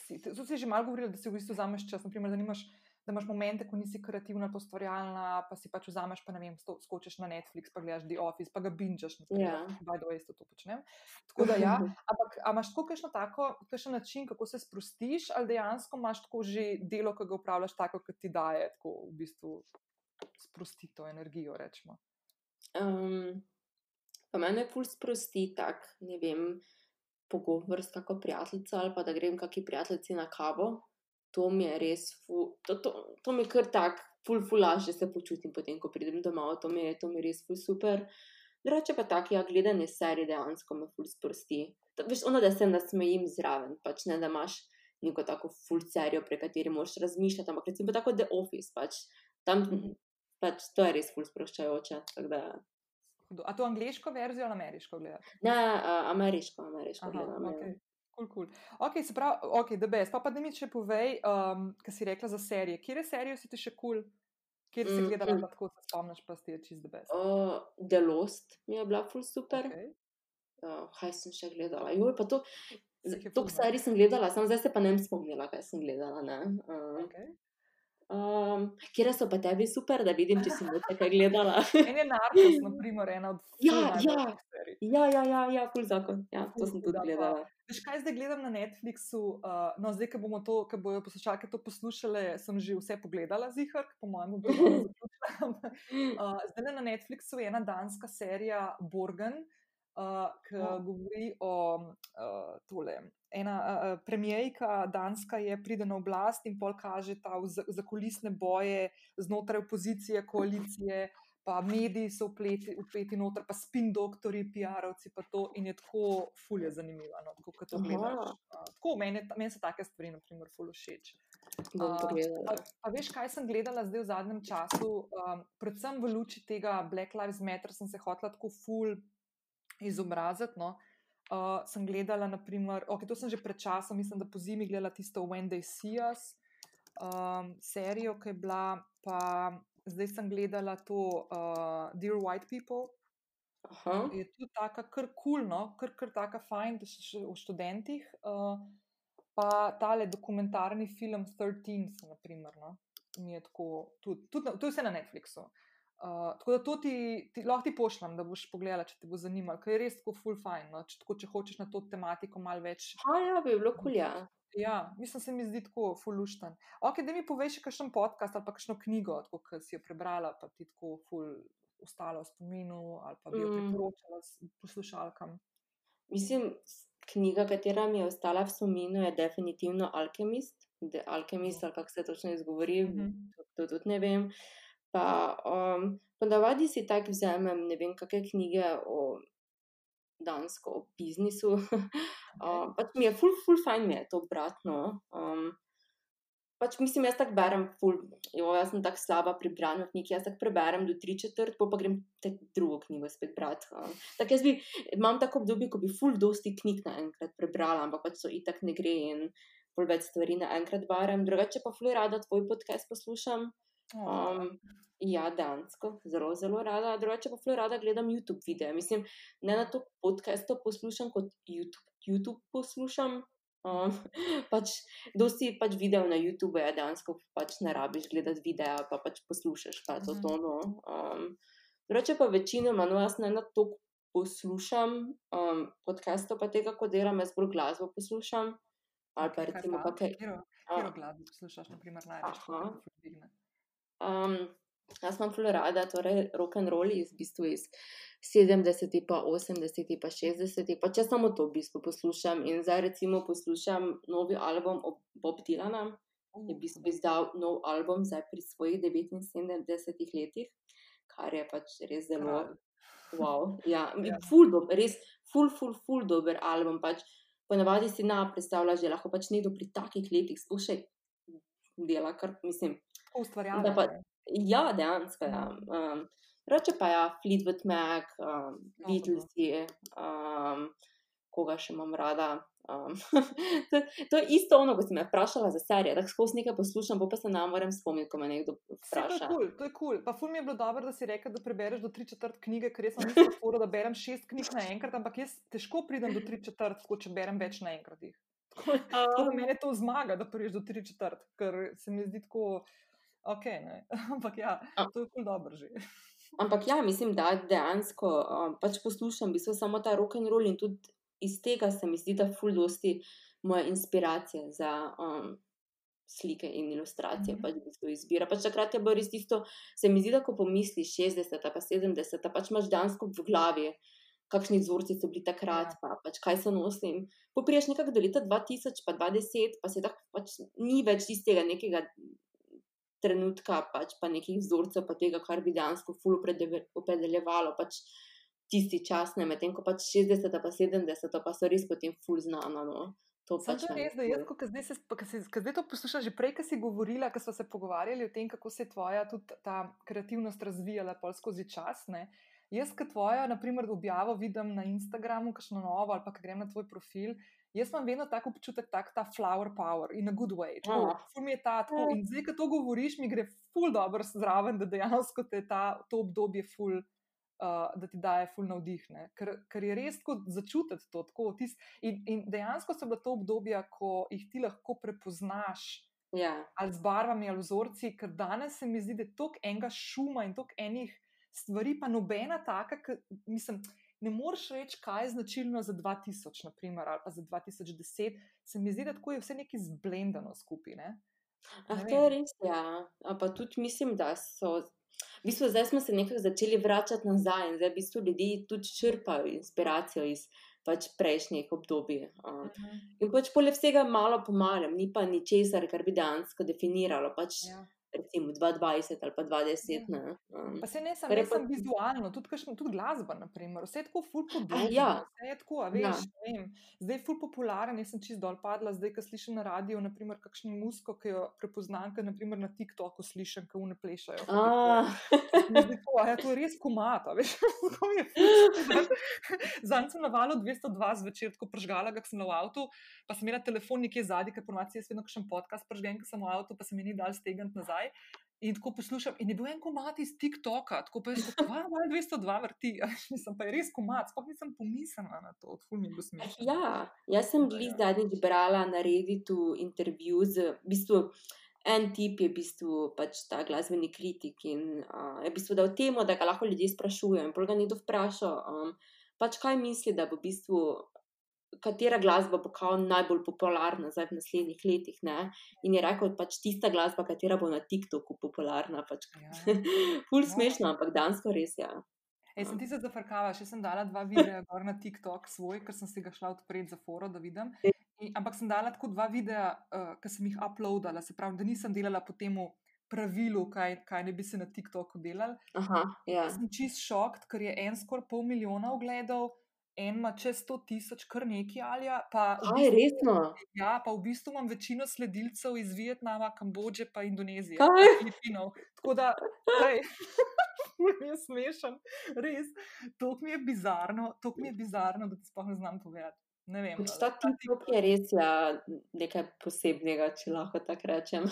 tudi si že malo govorila, da si v bistvu zameš čas, naprimer, da nimaš da imaš momente, ko nisi kreativna, pa ustvarjalna, pa si pač vzameš, pa ne vem, sto, skočiš na Netflix, pa gledaš The Office, pa ga binžaš. Ja, by the way, to počnem. Tako da ja, [LAUGHS] ampak imaš tako kakšno tako, kakšen način, kako se sprostiš, ali dejansko imaš tako že delo, ki ga upravljaš tako, kot ti daje, tako v bistvu sprosti to energijo, rečemo. Um, pa mene ful sprosti tak, ne vem, pogovor s kako prijateljico ali pa da grem kakšni prijateljici na kavo to mi je res, fu, to, to, to mi je kar tak, ful, ful, lažje se počutim, potem, ko pridem domov, to mi je, to mi je res ful super. Drugače pa tako, ja, gledanje serije dejansko me ful sprosti. To, veš, ono, da se nasmejim zraven, pač ne da imaš neko tako ful serijo, pre kateri moš razmišljati, ampak recimo tako The Office, pač tam, mhm. pač to je res ful sproščajoče. A to angliško verzijo ali ameriško gledate? Ne, uh, ameriško, ameriško Aha, gledam. Ja. Okay. Cool, cool. Ok, se pravi, ok, da bes. Pa, pa da mi še povej, um, kaj si rekla za serije. Kje serijo si ti še kul? Cool? Kje si mm, gledala, da tako se spomniš, pa si je čist da bes? Uh, The Lost mi je bila full super. Okay. Uh, kaj sem še gledala? Jo, pa to, to serij sem gledala, samo zdaj se pa ne spomnila, kaj sem gledala. Uh, okay. Um, kje so pa tebi super, da vidim, če si lahko kaj gledala? [LAUGHS] En je narod, na [LAUGHS] primer, ena od ja, ja. ja, ja, ja, ja, full zakon. Ja, to sem tudi gledala. Veš, kaj zdaj gledam na Netflixu? Uh, no, zdaj, ko bomo to, ko bojo poslušalke to poslušale, sem že vse pogledala, zihar, po mojem, bo to zaključila. uh, [LAUGHS] zdaj na Netflixu je ena danska serija Borgen, uh, ki oh. govori o uh, tole ena uh, premijejka, Danska, je pride na oblast in pol kaže ta zakulisne boje znotraj opozicije, koalicije, pa mediji so vpleti, vpleti noter, pa spin doktori, PR-ovci, pa to in je tako fulje zanimivo, no, kako to gledaš. Uh, tako, meni, meni so take stvari, na primer, fulje všeč. Uh, pa, pa veš, kaj sem gledala zdaj v zadnjem času, um, predvsem v luči tega Black Lives Matter, sem se hotela tako ful izobraziti. No? Uh, sem gledala, naprimer, okay, to sem že pred časom, mislim, da po zimi gledala tisto When They See Us um, serijo, ki je bila, pa zdaj sem gledala to uh, Dear White People. Aha. Je tudi tako, kar kulno, kar, kar tako fajn, da še v študentih. Uh, pa tale dokumentarni film 13, naprimer, no? mi je tako, tudi, tudi, to je vse na Netflixu. Uh, tako da to ti, ti lahko ti pošljem, da boš pogledala, če te bo zanimalo, ker je res tako full fine. No? Če, tako, če hočeš na to tematiko malo več. Ja, ja, bi bilo kulja. Ja, mislim, se mi zdi tako fullušten. Ok, da mi poveš, kakšen podcast ali pa kakšno knjigo, ki si jo prebrala, pa ti tako full ostalo v spominu ali pa bi jo mm. priporočala poslušalkam. Mislim, knjiga, katera mi je ostala v spominu, je definitivno Alchemist. The Alchemist, ali kako se točno izgovori, mm -hmm. to, to tudi ne vem. Uh, Pa um, ponavadi si tako vzamem, ne vem, kakšne knjige o dansko, o biznisu. [LAUGHS] um, pač mi je full, full fajn, mi je to obratno. Um, pač mislim, jaz tako berem, full, jo, jaz sem tako slaba pri branju knjig, jaz tako preberem do tri četrt, pa grem te drugo knjigo spet brati. Um, tako jaz bi, imam tako obdobje, ko bi full dosti knjig naenkrat prebrala, ampak pač so itak ne gre in full več stvari naenkrat berem. Drugače pa full rada tvoj podcast poslušam. Um, ja, dansko, zelo, zelo rada. Drugače pa zelo rada gledam YouTube videe. Mislim, ne na to podcasto poslušam, kot YouTube, YouTube poslušam. Um, [LAUGHS] pač, dosti pač video na YouTube, ja, dejansko pač ne rabiš gledati videa, pa pač poslušaš, pa to tono. Um, drugače pa večinoma, no, jaz ne na to poslušam um, podcasto, pa tega, ko delam, jaz bolj glasbo poslušam. Ali pa recimo, kaj. Kjer glasbo poslušaš, na primer, največ? Um, jaz sem zelo rada, torej rock and roll iz, v bistvu iz 70, pa 80, pa 60, pa če samo to v bistvu poslušam. In zdaj recimo poslušam novi album Bob Dylanu, ki je v bistvu izdal nov album zdaj pri svojih 79 letih, kar je pač res zelo. Wow, ja, [LAUGHS] ja. Ful, do, res, ful, ful, ful, dober album. Pač, ponavadi si na predstavljaš, da lahko pač nekdo pri takih letih spušča dela, kar mislim ustvarjalno. Ja, dejansko. Ja. Um, Reče pa ja, Fleetwood Mac, um, Beatles, um, koga še imam rada. Um, [LAUGHS] to, to je isto ono, ko si me vprašala za serijo, da skozi nekaj poslušam, pa se nam moram spomniti, ko me nekdo vpraša. Cool, to je kul. Cool. Pa ful mi je bilo dobro, da si rekel, da prebereš do tri četrt knjige, ker jaz sem mislil, foro, da berem šest knjig naenkrat, ampak jaz težko pridem do tri četrt, ko če berem več naenkrat. [LAUGHS] Tako da meni to zmaga, da priješ do tri četrt, ker se mi zdi tako, ok, ne. [LAUGHS] ampak ja, to je kul dobro že. [LAUGHS] Ampak ja, mislim, da dejansko um, pač poslušam v bistvu samo ta rock and roll in tudi iz tega se mi zdi, da ful dosti moja inspiracija za um, slike in ilustracije, mm -hmm. pač v bistvu izbira. Pač takrat je bilo res tisto, se mi zdi, da ko pomisliš 60, pa 70, pač imaš dansko v glavi. Kakšni vzorci so bili takrat, ja. pa pač kaj so nosili. Popriješ nekako do leta 2000, pa 2010, pa se tako pač ni več tistega nekega trenutka, pač pa nekih vzorcev, pa tega, kar bi dejansko ful opredeljevalo. Pač tisti čas, ne medtem ko pač 60, pa 70, pa so res potem ful znano. No. To pač je res, da jaz, ko zdaj, se, ko se, ko zdaj to poslušam, že prej, ki si govorila, ko smo se pogovarjali o tem, kako se je tvoja tudi ta kreativnost razvijala skozi čas. Ne? Jaz, ki tvojo, naprimer, objavo vidim na Instagramu, kakšno novo ali pa grem na tvoj profil. Jaz imam vedno tako občutek, tak, ta flower power in a good way. Tako, ful mi je ta tako. In zdaj, ko to govoriš, mi gre ful dobro zraven, da dejansko te ta, to obdobje ful uh, da ti daje fulno navdih, ker, ker je res tako začutiti to. Tako, tis, in, in dejansko so bila to obdobja, ko jih ti lahko prepoznaš. Ja. Ali z barvami, ali vzorci, ker danes se mi zdi, da je toliko enega šuma in toliko enih stvari, pa nobena taka, ki mislim. Ne moreš reči, kaj je značilno za 2000, naprimer, ali pa za 2010. Se mi zdi, da tako je vse nekaj zblendano skupaj. Ne? Ah, to je res, ja. Pa tudi mislim, da so V bistvu zdaj smo se nekako začeli vračati nazaj in zdaj v bistvu ljudje tudi črpajo inspiracijo iz pač prejšnjih obdobij. Uh. In pač poleg vsega malo pomagam, ni pa ničesar, kar bi dejansko definiralo. Pač, ja recimo 2020 ali pa 2010. Ja. Um, pa se ne samo pa... vizualno, tudi, kašno, tudi glasba, naprimer. vse je tako ful podobno. Ja. Je tako, veš, ja. vem, zdaj je ful popularen, jaz sem čist dol padla, zdaj, ko slišim na radiju, naprimer, kakšno muziko, ki jo prepoznam, ki naprimer na TikToku slišim, ki une plešajo. Tako, ja, to je res komata, veš, [LAUGHS] kako je. Zanj sem na valu 202 zvečer, ko pržgala, ga sem na avtu, pa sem imela telefon nekje zadnji, ker informacije jaz vedno kakšen podcast pržgem, ko sem v avtu, pa se mi ni dal stegant nazaj nazaj. In tako poslušam, in je bil en komat iz TikToka, tako pa je bilo, da je 202 vrti. [LAUGHS] Mislim, pa je res komat, sploh nisem pomislila na to, odkud mi je bilo smešno. Ja, jaz sem bili ja. zadnjič brala na Redditu intervju z, v bistvu, en tip je v bistvu pač ta glasbeni kritik in uh, je v bistvu dal temu, da ga lahko ljudje sprašujejo. In pol ga nekdo vprašal, um, pač kaj misli, da bo v bistvu katera glasba bo kao najbolj popularna zdaj v naslednjih letih. Ne? In je rekel, pač tista glasba, katera bo na TikToku popularna. Pač. Ja. [LAUGHS] Ful ja. smešno, ampak dansko res je. Ja. Jaz sem ti se zafrkala, še sem dala dva videa na TikTok svoj, ker sem si ga šla odpreti za foro, da vidim. In, ampak sem dala tako dva videa, uh, ki sem jih uploadala, se pravi, da nisem delala po tem pravilu, kaj, kaj ne bi se na TikToku delali. Aha, ja. Sem čist šok, ker je en skoraj pol milijona ogledov en ima čez 100 tisoč, kar nekaj ali pa. Je resno. Ja, pa v bistvu imam večino sledilcev iz Vietnama, Kambodže in Indonezije. Filipinov. Tako da, hej. [LAUGHS] Mi je smešen, res. To mi je bizarno, to mi je bizarno, da ti sploh ne znam povedati. Ne vem. Pač ta TikTok je res ja, nekaj posebnega, če lahko tako rečem.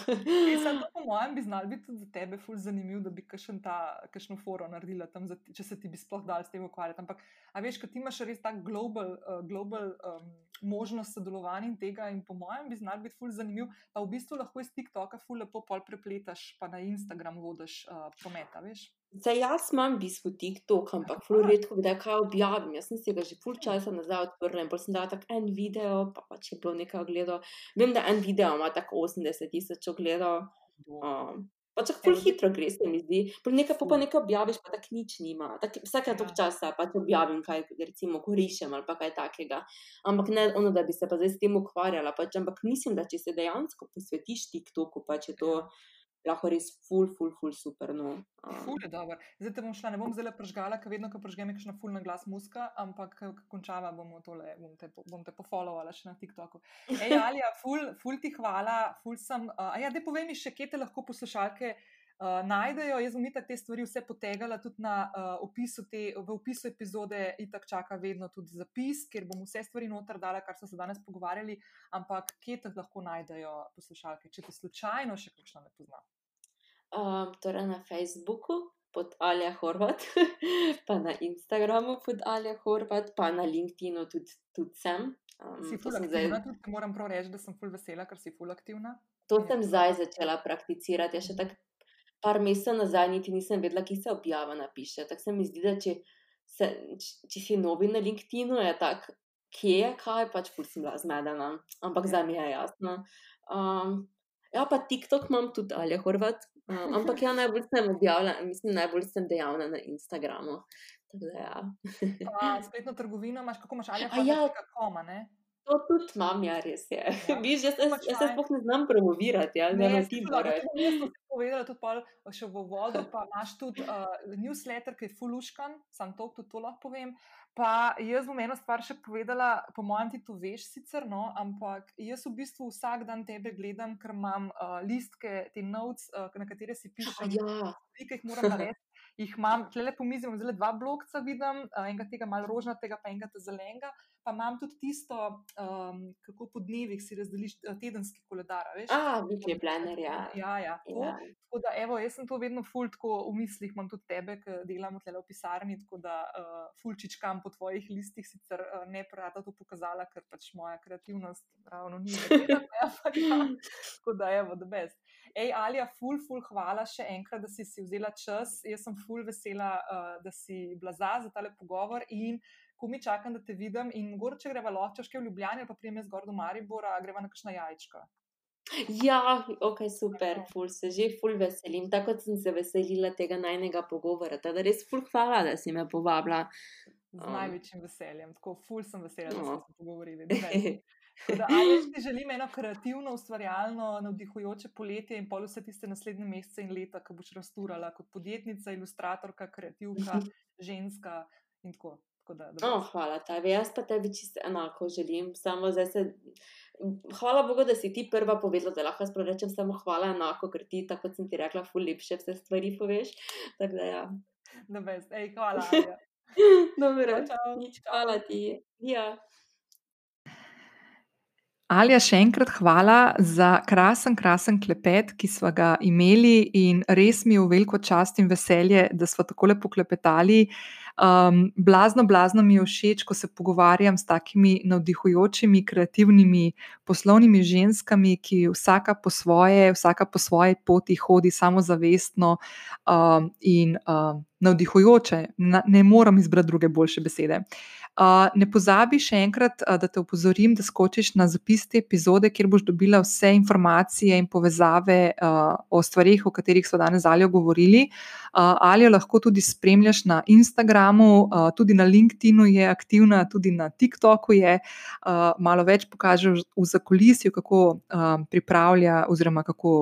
Sam, [LAUGHS] po mojem, bi znal biti tudi za tebe ful zanimiv, da bi kakšno foro naredila tam, za, če se ti bi sploh dal s tem ukvarjati. Ampak, a veš, ko ti imaš res tak global, uh, global um, možnost sodelovanja in tega, in po mojem, bi znal biti ful zanimiv, pa v bistvu lahko iz TikToka ful lepo pol prepletaš, pa na Instagram vodiš uh, prometa, veš. Zdaj, jaz imam bistvu TikTok, ampak zelo redko kdaj kaj objavim. Jaz sem si ga že pol časa nazaj odprl in sem dal tako en video, pa pač je bilo nekaj ogledov. Vem, da en video ima tako 80 tisoč ogledov. Um, pač tako zelo hitro gre, se mi zdi. Nekaj pa, pa nekaj objaviš, pa tako nič nima. Tak, vsake tok ja. časa pač objavim kaj, recimo, korišem ali pa kaj takega. Ampak ne ono, da bi se pa zdaj s tem ukvarjala. Pač, ampak mislim, da če se dejansko posvetiš TikToku, pa če to. Ja lahko res ful, ful, ful, super. No. Um. Ful je dobro. Zdaj te bom šla, ne bom zelo pržgala, ker vedno, ko pržgem, je kakšna ful na glas muska, ampak ko končava, bomo tole, bom te, bom te pofollovala še na TikToku. Ej, [LAUGHS] Alija, ful, ful ti hvala, ful sem. Uh, a ja, da povej mi še, kje te lahko poslušalke. uh, najdejo. Jaz bom itak te stvari vse potegala tudi na uh, opisu te, v opisu epizode, itak čaka vedno tudi zapis, kjer bom vse stvari noter dala, kar so se danes pogovarjali, ampak kje te lahko najdejo poslušalke, če te slučajno še kakšno ne pozna. Um, torej na Facebooku pod Alja Horvat, [LAUGHS] pa na Instagramu pod Alja Horvat, pa na LinkedInu tudi, tudi sem. Um, si ful aktivna, zdaj... tudi moram prav reči, da sem ful vesela, ker si ful aktivna. To sem zdaj začela prakticirati. Ja še tako par mesecev nazaj niti nisem vedela, ki se objava napiše. Tako se mi zdi, da če, se, če si novi na LinkedInu, je tako, kje je kaj, pač pol sem bila zmedena. Ampak ja. zdaj mi je jasno. Um, ja, pa TikTok imam tudi, ali je Horvat. Um, [LAUGHS] ampak ja, najbolj sem objavila, mislim, najbolj sem dejavna na Instagramu. Ja. [LAUGHS] Spletno trgovino imaš, kako imaš ali pa ja. koma, ne? To tudi imam, ja, res je. Ja. [LAUGHS] Viš, jaz, jaz, jaz se sploh ne znam promovirati, ja, ne, ne, ti moraš. Jaz sem povedala tudi pol, še v vodu, pa imaš tudi uh, [LAUGHS] newsletter, ki je fuluškan, sam to, tudi to lahko povem. Pa jaz bom eno stvar še povedala, po mojem ti to veš sicer, no, ampak jaz v bistvu vsak dan tebe gledam, ker imam uh, listke, te notes, uh, na katere si pišem, ja. ki jih moram narediti jih imam, tle po mizi imam zelo dva blokca, vidim, enega tega malo rožnatega, pa enega zelenega. Pa imam tudi tisto, um, kako po dnevih si razdeliš tedenski koledar. Ah, vidje plener, ja. Ja, ja. ja. Tako da, evo, jaz sem to vedno ful, tako v mislih imam tudi tebe, ki delamo tle v pisarni, tako da uh, fulčičkam po tvojih listih, sicer uh, ne prata to pokazala, ker pač moja kreativnost ravno ni. [LAUGHS] Tako da, evo, the best. Ej, Alija, ful, ful, hvala še enkrat, da si, si vzela čas. Jaz sem ful vesela, uh, da si bila za, tale pogovor in ko mi čakam, da te vidim. In mogoče greva lahko, če v Ljubljani, pa prijem jaz gor do Maribora, greva na kakšna jajčka. Ja, ok, super, ful se že ful veselim. Tako sem se veselila tega najnega pogovora. Teda res ful hvala, da si me povabila. Z um. največjim veseljem, tako ful sem vesela, da no. smo se pogovorili. [LAUGHS] Ali ti želim eno kreativno, ustvarjalno, navdihujoče poletje in pol vse tiste naslednje mesece in leta, ki boš rasturala kot podjetnica, ilustratorka, kreativka, ženska in tako. tako da, da oh, hvala tebi, jaz pa tebi čisto enako želim. Se... Hvala Bogu, da si ti prva povedala, da lahko sprorečem samo hvala enako, ker ti, tako sem ti rekla, ful lepše vse stvari poveš. Da, ja. No, best, ej, hvala. [LAUGHS] Dobro, hvala ti. Ja. Alja, še enkrat hvala za krasen, krasen klepet, ki smo ga imeli, in res mi je v veliko čast in veselje, da smo tako lepo klepetali. Um, blazno, blazno mi je všeč, ko se pogovarjam s takimi navdihujočimi, kreativnimi, poslovnimi ženskami, ki vsaka po svoje, vsaka po svoji poti hodi samozavestno um, in um, navdihujoče. Na, ne morem izbrati druge boljše besede. Ne pozabi še enkrat, da te opozorim, da skočiš na zapis te epizode, kjer boš dobila vse informacije in povezave o stvarih, o katerih so danes ali govorili. Ali jo lahko tudi spremljaš na Instagramu, tudi na LinkedIn-u je aktivna, tudi na TikToku je. Malo več pokaže v zakolisju, kako pripravlja oziroma kako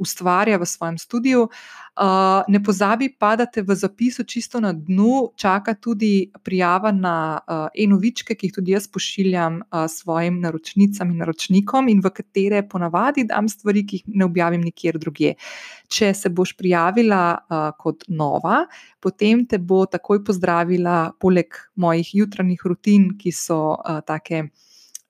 ustvarja v svojem studiu. Uh, ne pozabi pa, da te v zapisu čisto na dnu čaka tudi prijava na uh, e-novičke, ki jih tudi jaz pošiljam uh, svojim naročnicam in naročnikom, in v katere ponavadi dam stvari, ki jih ne objavim nikjer drugje. Če se boš prijavila uh, kot nova, potem te bo takoj pozdravila, poleg mojih jutranjih rutin, ki so uh, take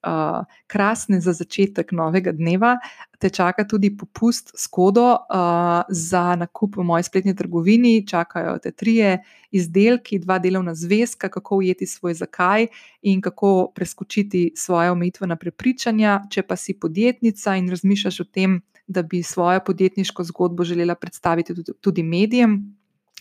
uh, krasne za začetek novega dneva, te čaka tudi popust s kodo uh, za nakup v moji spletni trgovini. Čakajo te trije izdelki, dva delovna zvezka, kako ujeti svoj zakaj in kako preskočiti svoje omejitvena prepričanja. Če pa si podjetnica in razmišljaš o tem, da bi svojo podjetniško zgodbo želela predstaviti tudi medijem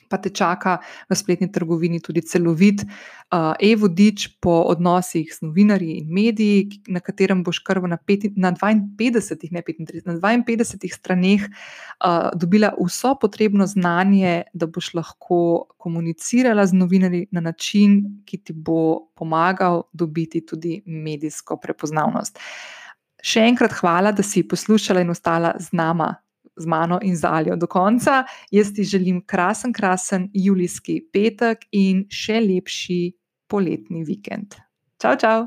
pa te čaka v spletni trgovini tudi celovit uh, e-vodič po odnosih z novinarji in mediji, na katerem boš kar na, na 52, ne 35, na 52 straneh uh, dobila vso potrebno znanje, da boš lahko komunicirala z novinarji na način, ki ti bo pomagal dobiti tudi medijsko prepoznavnost. Še enkrat hvala, da si poslušala in ostala z nama z mano in z Alijo do konca. Jaz ti želim krasen, krasen julijski petek in še lepši poletni vikend. Čau, čau!